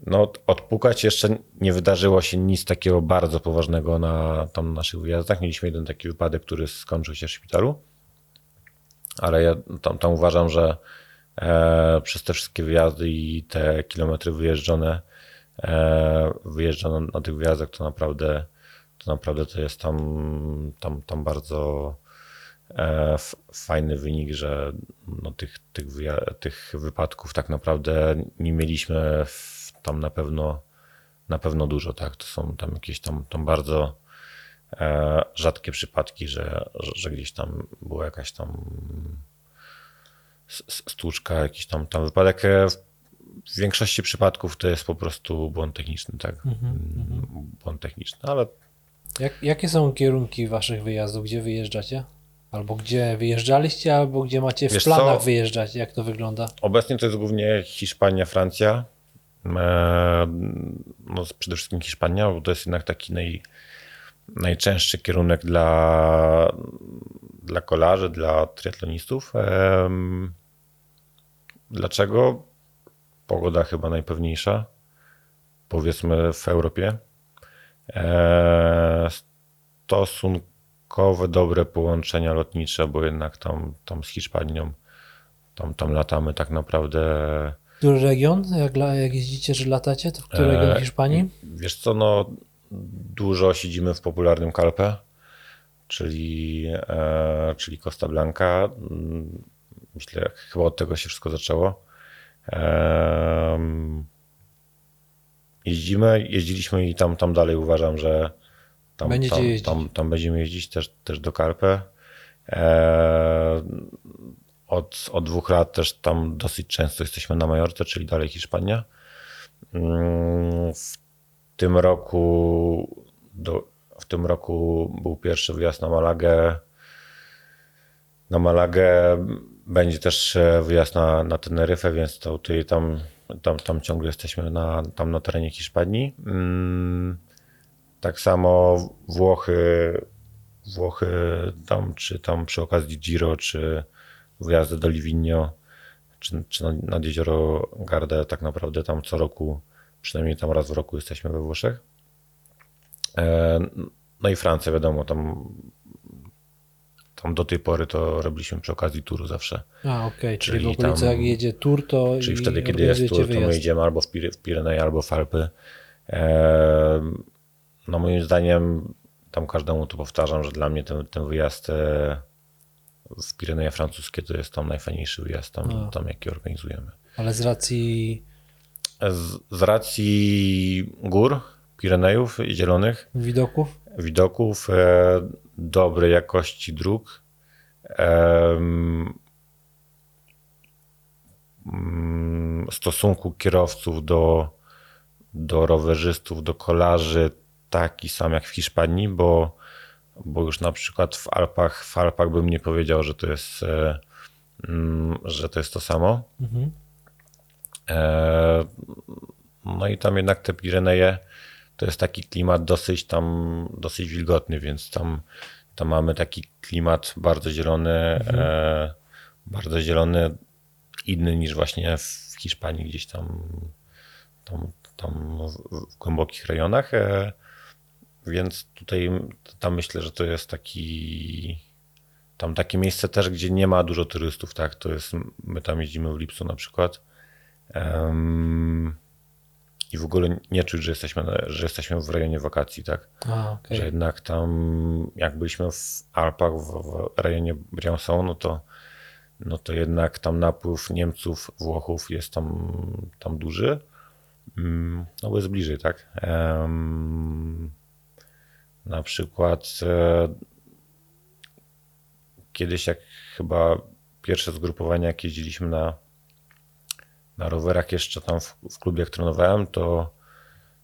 no, odpukać jeszcze nie wydarzyło się nic takiego bardzo poważnego na tam naszych wyjazdach. Mieliśmy jeden taki wypadek, który skończył się w szpitalu, ale ja tam, tam uważam, że e, przez te wszystkie wyjazdy i te kilometry wyjeżdżone, e, wyjeżdżone na tych wyjazdach, to naprawdę to naprawdę to jest tam, tam, tam bardzo e, fajny wynik, że no, tych, tych, tych wypadków tak naprawdę nie mieliśmy tam na pewno na pewno dużo, tak. To są tam jakieś tam, tam bardzo e, rzadkie przypadki, że, że, że gdzieś tam była jakaś tam stłuczka, jakiś tam, tam wypadek. W większości przypadków to jest po prostu błąd techniczny, tak. Błąd techniczny, ale Jak, jakie są kierunki waszych wyjazdów? Gdzie wyjeżdżacie? Albo gdzie wyjeżdżaliście, albo gdzie macie w Wiesz planach co? wyjeżdżać? Jak to wygląda? Obecnie to jest głównie Hiszpania, Francja. E, No, przede wszystkim Hiszpania, bo to jest jednak taki naj, najczęstszy kierunek dla, dla kolarzy, dla triatlonistów. Dlaczego? Pogoda chyba najpewniejsza, powiedzmy w Europie. E, Stosunkowo dobre połączenia lotnicze, bo jednak tam, tam z Hiszpanią tam, tam latamy tak naprawdę. Który region? Jak, jak jeździcie, że latacie, to w który E, region Hiszpanii? Wiesz co, no dużo siedzimy w popularnym Calpe, czyli, e, czyli Costa Blanca. Myślę, chyba od tego się wszystko zaczęło. Jeździmy, jeździliśmy i tam, tam dalej uważam, że tam, Będziecie tam, tam, tam będziemy jeździć też, też do Calpe. E, od, od dwóch lat też tam dosyć często jesteśmy na Majorce, czyli dalej Hiszpania. Mm, W tym roku do, w tym roku był pierwszy wyjazd na Malagę. Na Malagę będzie też e, wyjazd na, na Teneryfę, więc to tutaj tam, tam, tam ciągle jesteśmy na, tam na terenie Hiszpanii. Mm, Tak samo Włochy, Włochy tam, czy tam przy okazji Giro, czy wyjazdy do Livigno, czy, czy nad, jezioro Garda, tak naprawdę tam co roku, przynajmniej tam raz w roku jesteśmy we Włoszech. E, No i Francja, wiadomo, tam, tam do tej pory to robiliśmy przy okazji turu zawsze. A, okej, czyli, czyli w okolicy tam- jak jedzie tour, to Czyli i wtedy, kiedy jest tur, to my wyjazd. jedziemy albo w, Pir- w Pireneje, albo w Alpy. No moim zdaniem, tam każdemu to powtarzam, że dla mnie ten, ten wyjazd e, w Pireneje francuskie to jest tam najfajniejszy wyjazd, tam, A. tam jaki organizujemy. Ale z racji z, z racji gór, Pirenejów Zielonych, Widoków? widoków, e, dobrej jakości dróg, mm, stosunku kierowców do, do rowerzystów, do kolarzy taki sam jak w Hiszpanii, bo, bo już na przykład w Alpach, w Alpach bym nie powiedział, że to jest, e, mm, że to jest to samo. Mhm. E, No i tam jednak te Pireneje to jest taki klimat dosyć tam, dosyć wilgotny, więc tam, tam mamy taki klimat bardzo zielony, e, bardzo zielony, inny niż właśnie w Hiszpanii gdzieś tam, tam, tam w, głębokich rejonach. E, więc tutaj tam myślę, że to jest taki tam takie miejsce też, gdzie nie ma dużo turystów, tak? To jest, my tam jeździmy w lipcu na przykład. Em, I w ogóle nie czuć, że jesteśmy, że jesteśmy w rejonie wakacji, tak? A, okej. Że jednak tam, jak byliśmy w Alpach, w, w rejonie Briançon, no to, no to jednak tam napływ Niemców, Włochów jest tam, tam duży. Mm, No bo jest bliżej, tak? Em, na przykład e, kiedyś jak chyba pierwsze zgrupowania, jak jeździliśmy na, na rowerach jeszcze tam w, w klubie, jak trenowałem, to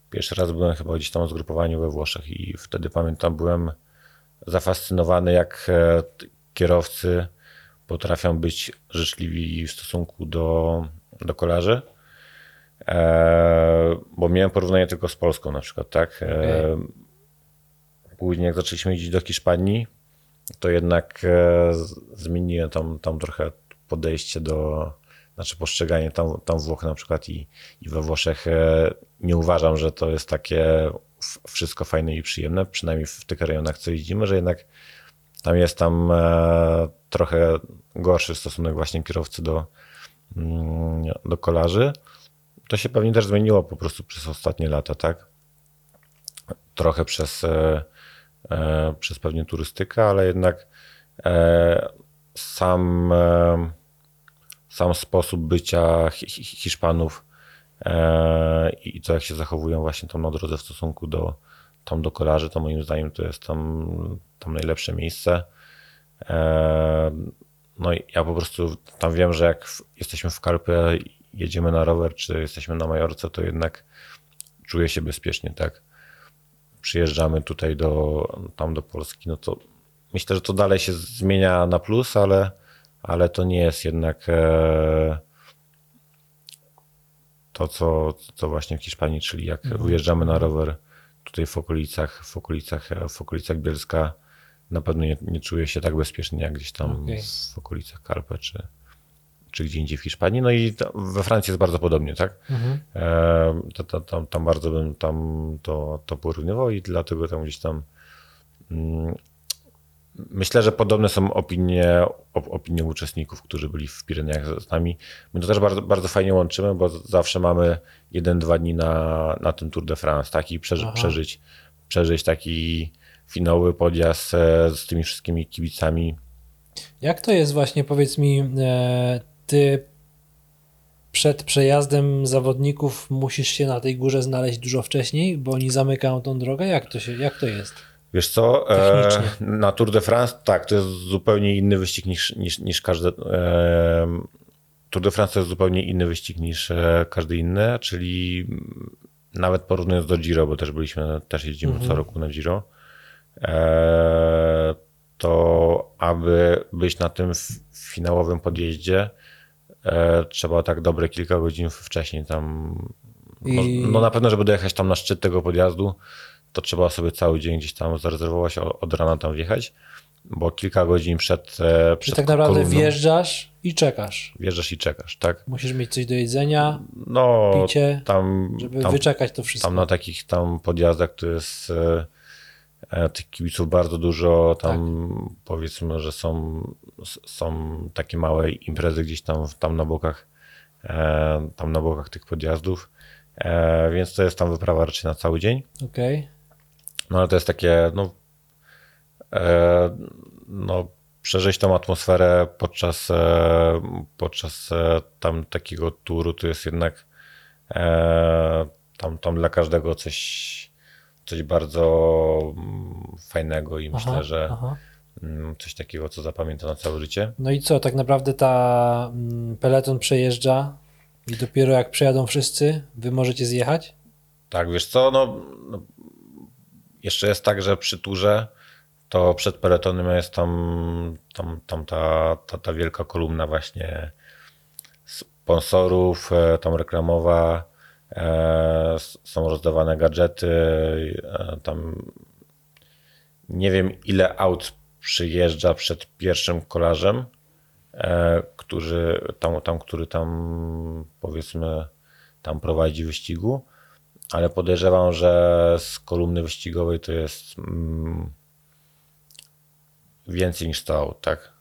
pierwszy raz byłem chyba gdzieś tam w zgrupowaniu we Włoszech i wtedy pamiętam, byłem zafascynowany, jak e, kierowcy potrafią być życzliwi w stosunku do, do kolarzy. E, bo miałem porównanie tylko z Polską na przykład, tak? E, Później jak zaczęliśmy jeździć do Hiszpanii, to jednak e, zmieniłem tam, tam trochę podejście do, znaczy postrzeganie tam, tam Włoch na przykład i, i we Włoszech e, nie uważam, że to jest takie wszystko fajne i przyjemne, przynajmniej w tych rejonach, co jeździmy, że jednak tam jest tam e, trochę gorszy stosunek właśnie kierowcy do, mm, do kolarzy. To się pewnie też zmieniło po prostu przez ostatnie lata, tak? Trochę przez, e, przez pewnie turystykę, ale jednak sam, sam sposób bycia Hi- Hi- Hiszpanów e, i to, jak się zachowują właśnie tam na drodze w stosunku do, tam do kolarzy, to moim zdaniem to jest tam, tam najlepsze miejsce. E, No i ja po prostu tam wiem, że jak jesteśmy w Karpie, jedziemy na rower, czy jesteśmy na Majorce, to jednak czuję się bezpiecznie, tak? Przyjeżdżamy tutaj do, tam do Polski, no to myślę, że to dalej się zmienia na plus, ale, ale to nie jest jednak e, to, co, co właśnie w Hiszpanii, czyli jak wyjeżdżamy na rower tutaj w okolicach, w okolicach, w okolicach Bielska, na pewno nie, nie czuję się tak bezpiecznie jak gdzieś tam Okej. w okolicach Karpe czy, czy gdzie indziej w Hiszpanii. No i we Francji jest bardzo podobnie, tak? E, to, to, tam, tam bardzo bym tam to, to porównywał i dlatego tam gdzieś tam mm, myślę, że podobne są opinie, op, opinie uczestników, którzy byli w Pirenejach z nami. My to też bardzo, bardzo fajnie łączymy, bo zawsze mamy jeden, dwa dni na, na tym Tour de France, tak? I przeży, przeżyć, przeżyć taki finałowy podjazd e, z tymi wszystkimi kibicami. Jak to jest właśnie, powiedz mi, e, ty przed przejazdem zawodników musisz się na tej górze znaleźć dużo wcześniej, bo oni zamykają tą drogę? Jak to, się, jak to jest? Wiesz co, e, na Tour de France tak, to jest zupełnie inny wyścig niż, niż, niż każdy. E, Tour de France to jest zupełnie inny wyścig niż e, każdy inny, czyli nawet porównując do Giro, bo też byliśmy, też jeździmy co roku na Giro, e, to aby być na tym finałowym podjeździe, e, trzeba tak dobre kilka godzin wcześniej tam. No, I- no na pewno, żeby dojechać tam na szczyt tego podjazdu, to trzeba sobie cały dzień gdzieś tam zarezerwować, od rana tam wjechać, bo kilka godzin przed, e, Czy przed tak naprawdę kolumną wjeżdżasz i czekasz? wjeżdżasz i czekasz, tak? Musisz mieć coś do jedzenia, No, picie, tam, żeby tam, wyczekać to wszystko. tam na takich tam podjazdach to jest e, e, tych kibiców bardzo dużo, tam Tak. powiedzmy, że są, są takie małe imprezy gdzieś tam, tam na bokach, tam na bokach tych podjazdów, więc to jest tam wyprawa raczej na cały dzień. Okej. No ale to jest takie, no, e, no przeżyć tą atmosferę podczas, e, podczas e, tam takiego turu, to jest jednak E, tam, tam dla każdego coś, coś bardzo mm, fajnego i myślę, Aha, że aha. mm, coś takiego, co zapamięta na całe życie. No i co, tak naprawdę ta mm, peleton przejeżdża i dopiero jak przejadą wszyscy, wy możecie zjechać? Tak, wiesz co, no, no jeszcze jest tak, że przy turze to przed peletonem jest tam, tam, tam ta, ta, ta wielka kolumna właśnie sponsorów, e, tam reklamowa, e, są rozdawane gadżety, e, tam nie wiem ile aut przyjeżdża przed pierwszym kolarzem, e, który tam, tam, który tam powiedzmy tam prowadzi wyścigu, ale podejrzewam, że z kolumny wyścigowej to jest mm, więcej niż 100 aut, tak?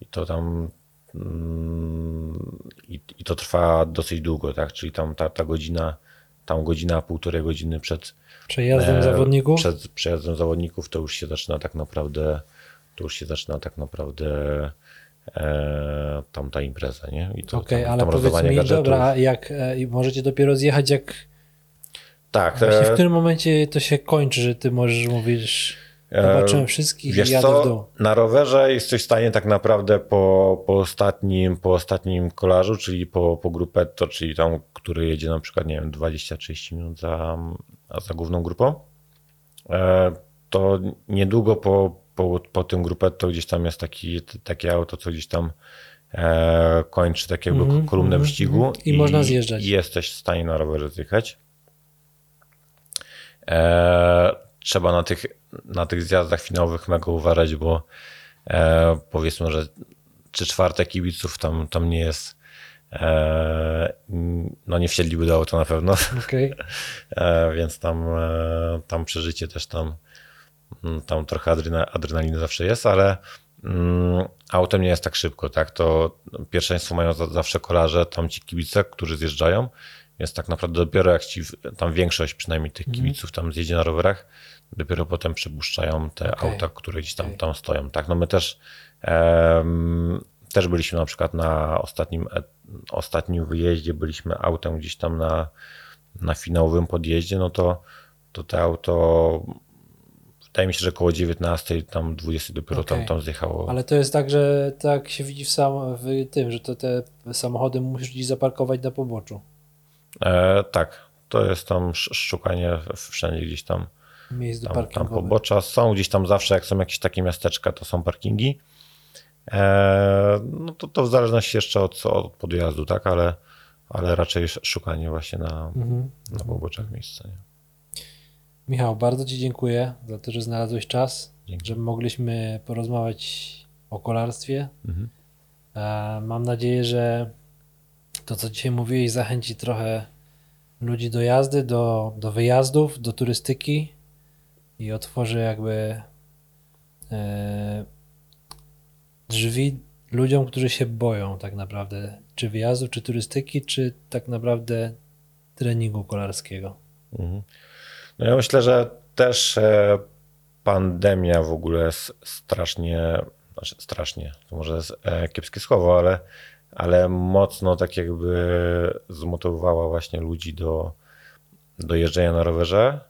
I to tam mm, i, i to trwa dosyć długo, tak? Czyli tam ta, ta godzina, tam godzina, półtorej godziny przed Przejazdem e, zawodników? Przed przejazdem zawodników to już się zaczyna tak naprawdę, to już się zaczyna tak naprawdę e, tam ta impreza, nie? Okej, tam, ale powiedz mi, gadżetów. dobra, jak e, i możecie dopiero zjechać, jak Tak, właśnie w e, którym momencie to się kończy, że ty możesz mówić, E, zobaczyłem wszystkich Wiesz i jadę co, w dół. na rowerze jesteś w stanie tak naprawdę po, po, ostatnim, po ostatnim kolarzu, czyli po, po grupetto, czyli tam, który jedzie na przykład, nie wiem, 20-30 minut za, za główną grupą, e, to niedługo po, po, po tym grupetto gdzieś tam jest taki, takie auto, co gdzieś tam kończy tak jakby Mhm, kolumnę mhm, wyścigu. mhm. I można zjeżdżać. I jesteś w stanie na rowerze zjechać. E, trzeba na tych, na tych zjazdach finałowych mega uważać, bo e, powiedzmy, że trzy czwarte kibiców tam, tam nie jest. E, no nie wsiedliby do auta na pewno, Okej, e, więc tam, e, tam przeżycie też tam, mm, tam trochę adrena, adrenaliny zawsze jest, ale mm, autem nie jest tak szybko, tak? To pierwszeństwo mają za, zawsze kolarze, tam ci kibice, którzy zjeżdżają, więc tak naprawdę dopiero jak ci, tam większość przynajmniej tych kibiców tam zjedzie na rowerach, dopiero potem przepuszczają te Okej. auta, które gdzieś tam, Okej. tam stoją, tak? No my też em, też byliśmy na przykład na ostatnim, e- ostatnim wyjeździe, byliśmy autem gdzieś tam na, na finałowym podjeździe, no to, to te auto wydaje mi się, że koło 19, tam 20 dopiero tam, Okej. tam zjechało. ale to jest tak, że tak się widzi w, sam, w tym, że to te samochody musisz gdzieś zaparkować na poboczu. E, tak, to jest tam sz- szukanie wszędzie gdzieś tam, Miejsc tam, tam pobocza. Są gdzieś tam zawsze, jak są jakieś takie miasteczka, to są parkingi. E, no to, to w zależności jeszcze od, od podjazdu, tak, ale, ale raczej sz- szukanie właśnie na, Mhm. na poboczach miejsca. Nie? Michał, bardzo Ci dziękuję za to, że znalazłeś czas, Dzięki. że mogliśmy porozmawiać o kolarstwie. Mhm. E, Mam nadzieję, że to, co dzisiaj mówiłeś, zachęci trochę ludzi do jazdy, do, do wyjazdów, do turystyki i otworzy jakby e, drzwi ludziom, którzy się boją tak naprawdę, czy wyjazdu, czy turystyki, czy tak naprawdę treningu kolarskiego. Mhm. No ja myślę, że też e, pandemia w ogóle s- strasznie, znaczy strasznie, to może jest e, kiepskie słowo, ale, ale mocno tak jakby zmotywowała właśnie ludzi do, do jeżdżenia na rowerze,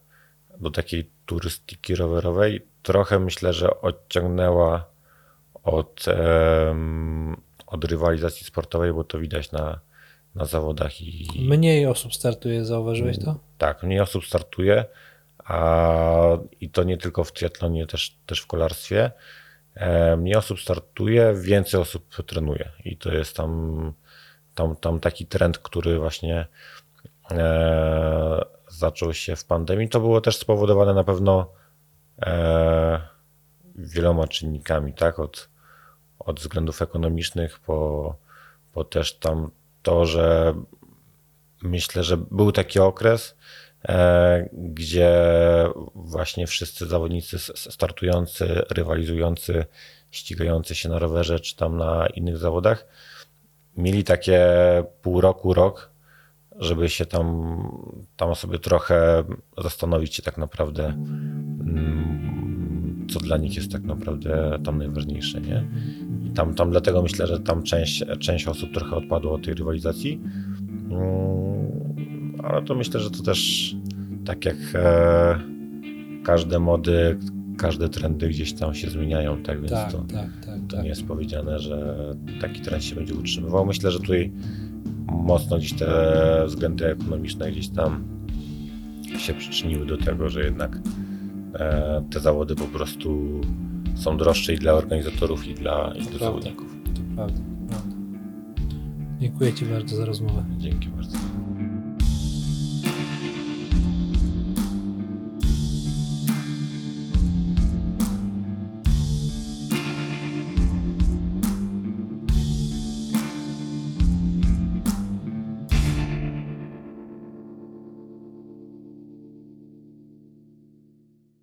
do takiej turystyki rowerowej. Trochę myślę, że odciągnęła od, em, od rywalizacji sportowej, bo to widać na, na zawodach i, Mniej osób startuje, zauważyłeś to? tak, mniej osób startuje, a i to nie tylko w triatlonie, też, też w kolarstwie. E, Mniej osób startuje, więcej osób trenuje i to jest tam, tam, tam taki trend, który właśnie e, zaczął się w pandemii. To było też spowodowane na pewno e, wieloma czynnikami, tak? Od, od względów ekonomicznych, po, po też tam to, że myślę, że był taki okres, gdzie właśnie wszyscy zawodnicy startujący, rywalizujący, ścigający się na rowerze czy tam na innych zawodach mieli takie pół roku, rok, żeby się tam, tam sobie trochę zastanowić się tak naprawdę, mm, co dla nich jest tak naprawdę tam najważniejsze, nie? I tam, tam dlatego myślę, że tam część, część osób trochę odpadło od tej rywalizacji. Ale to myślę, że to też tak jak e, każde mody, każde trendy gdzieś tam się zmieniają, tak więc Tak, to, tak, tak. to tak. nie jest powiedziane, że taki trend się będzie utrzymywał. Myślę, że tutaj mocno gdzieś te względy ekonomiczne gdzieś tam się przyczyniły do tego, że jednak e, te zawody po prostu są droższe i dla organizatorów, i dla, i dla prawda. zawodników. To prawda, prawda. Dziękuję Ci bardzo za rozmowę. Dzięki bardzo.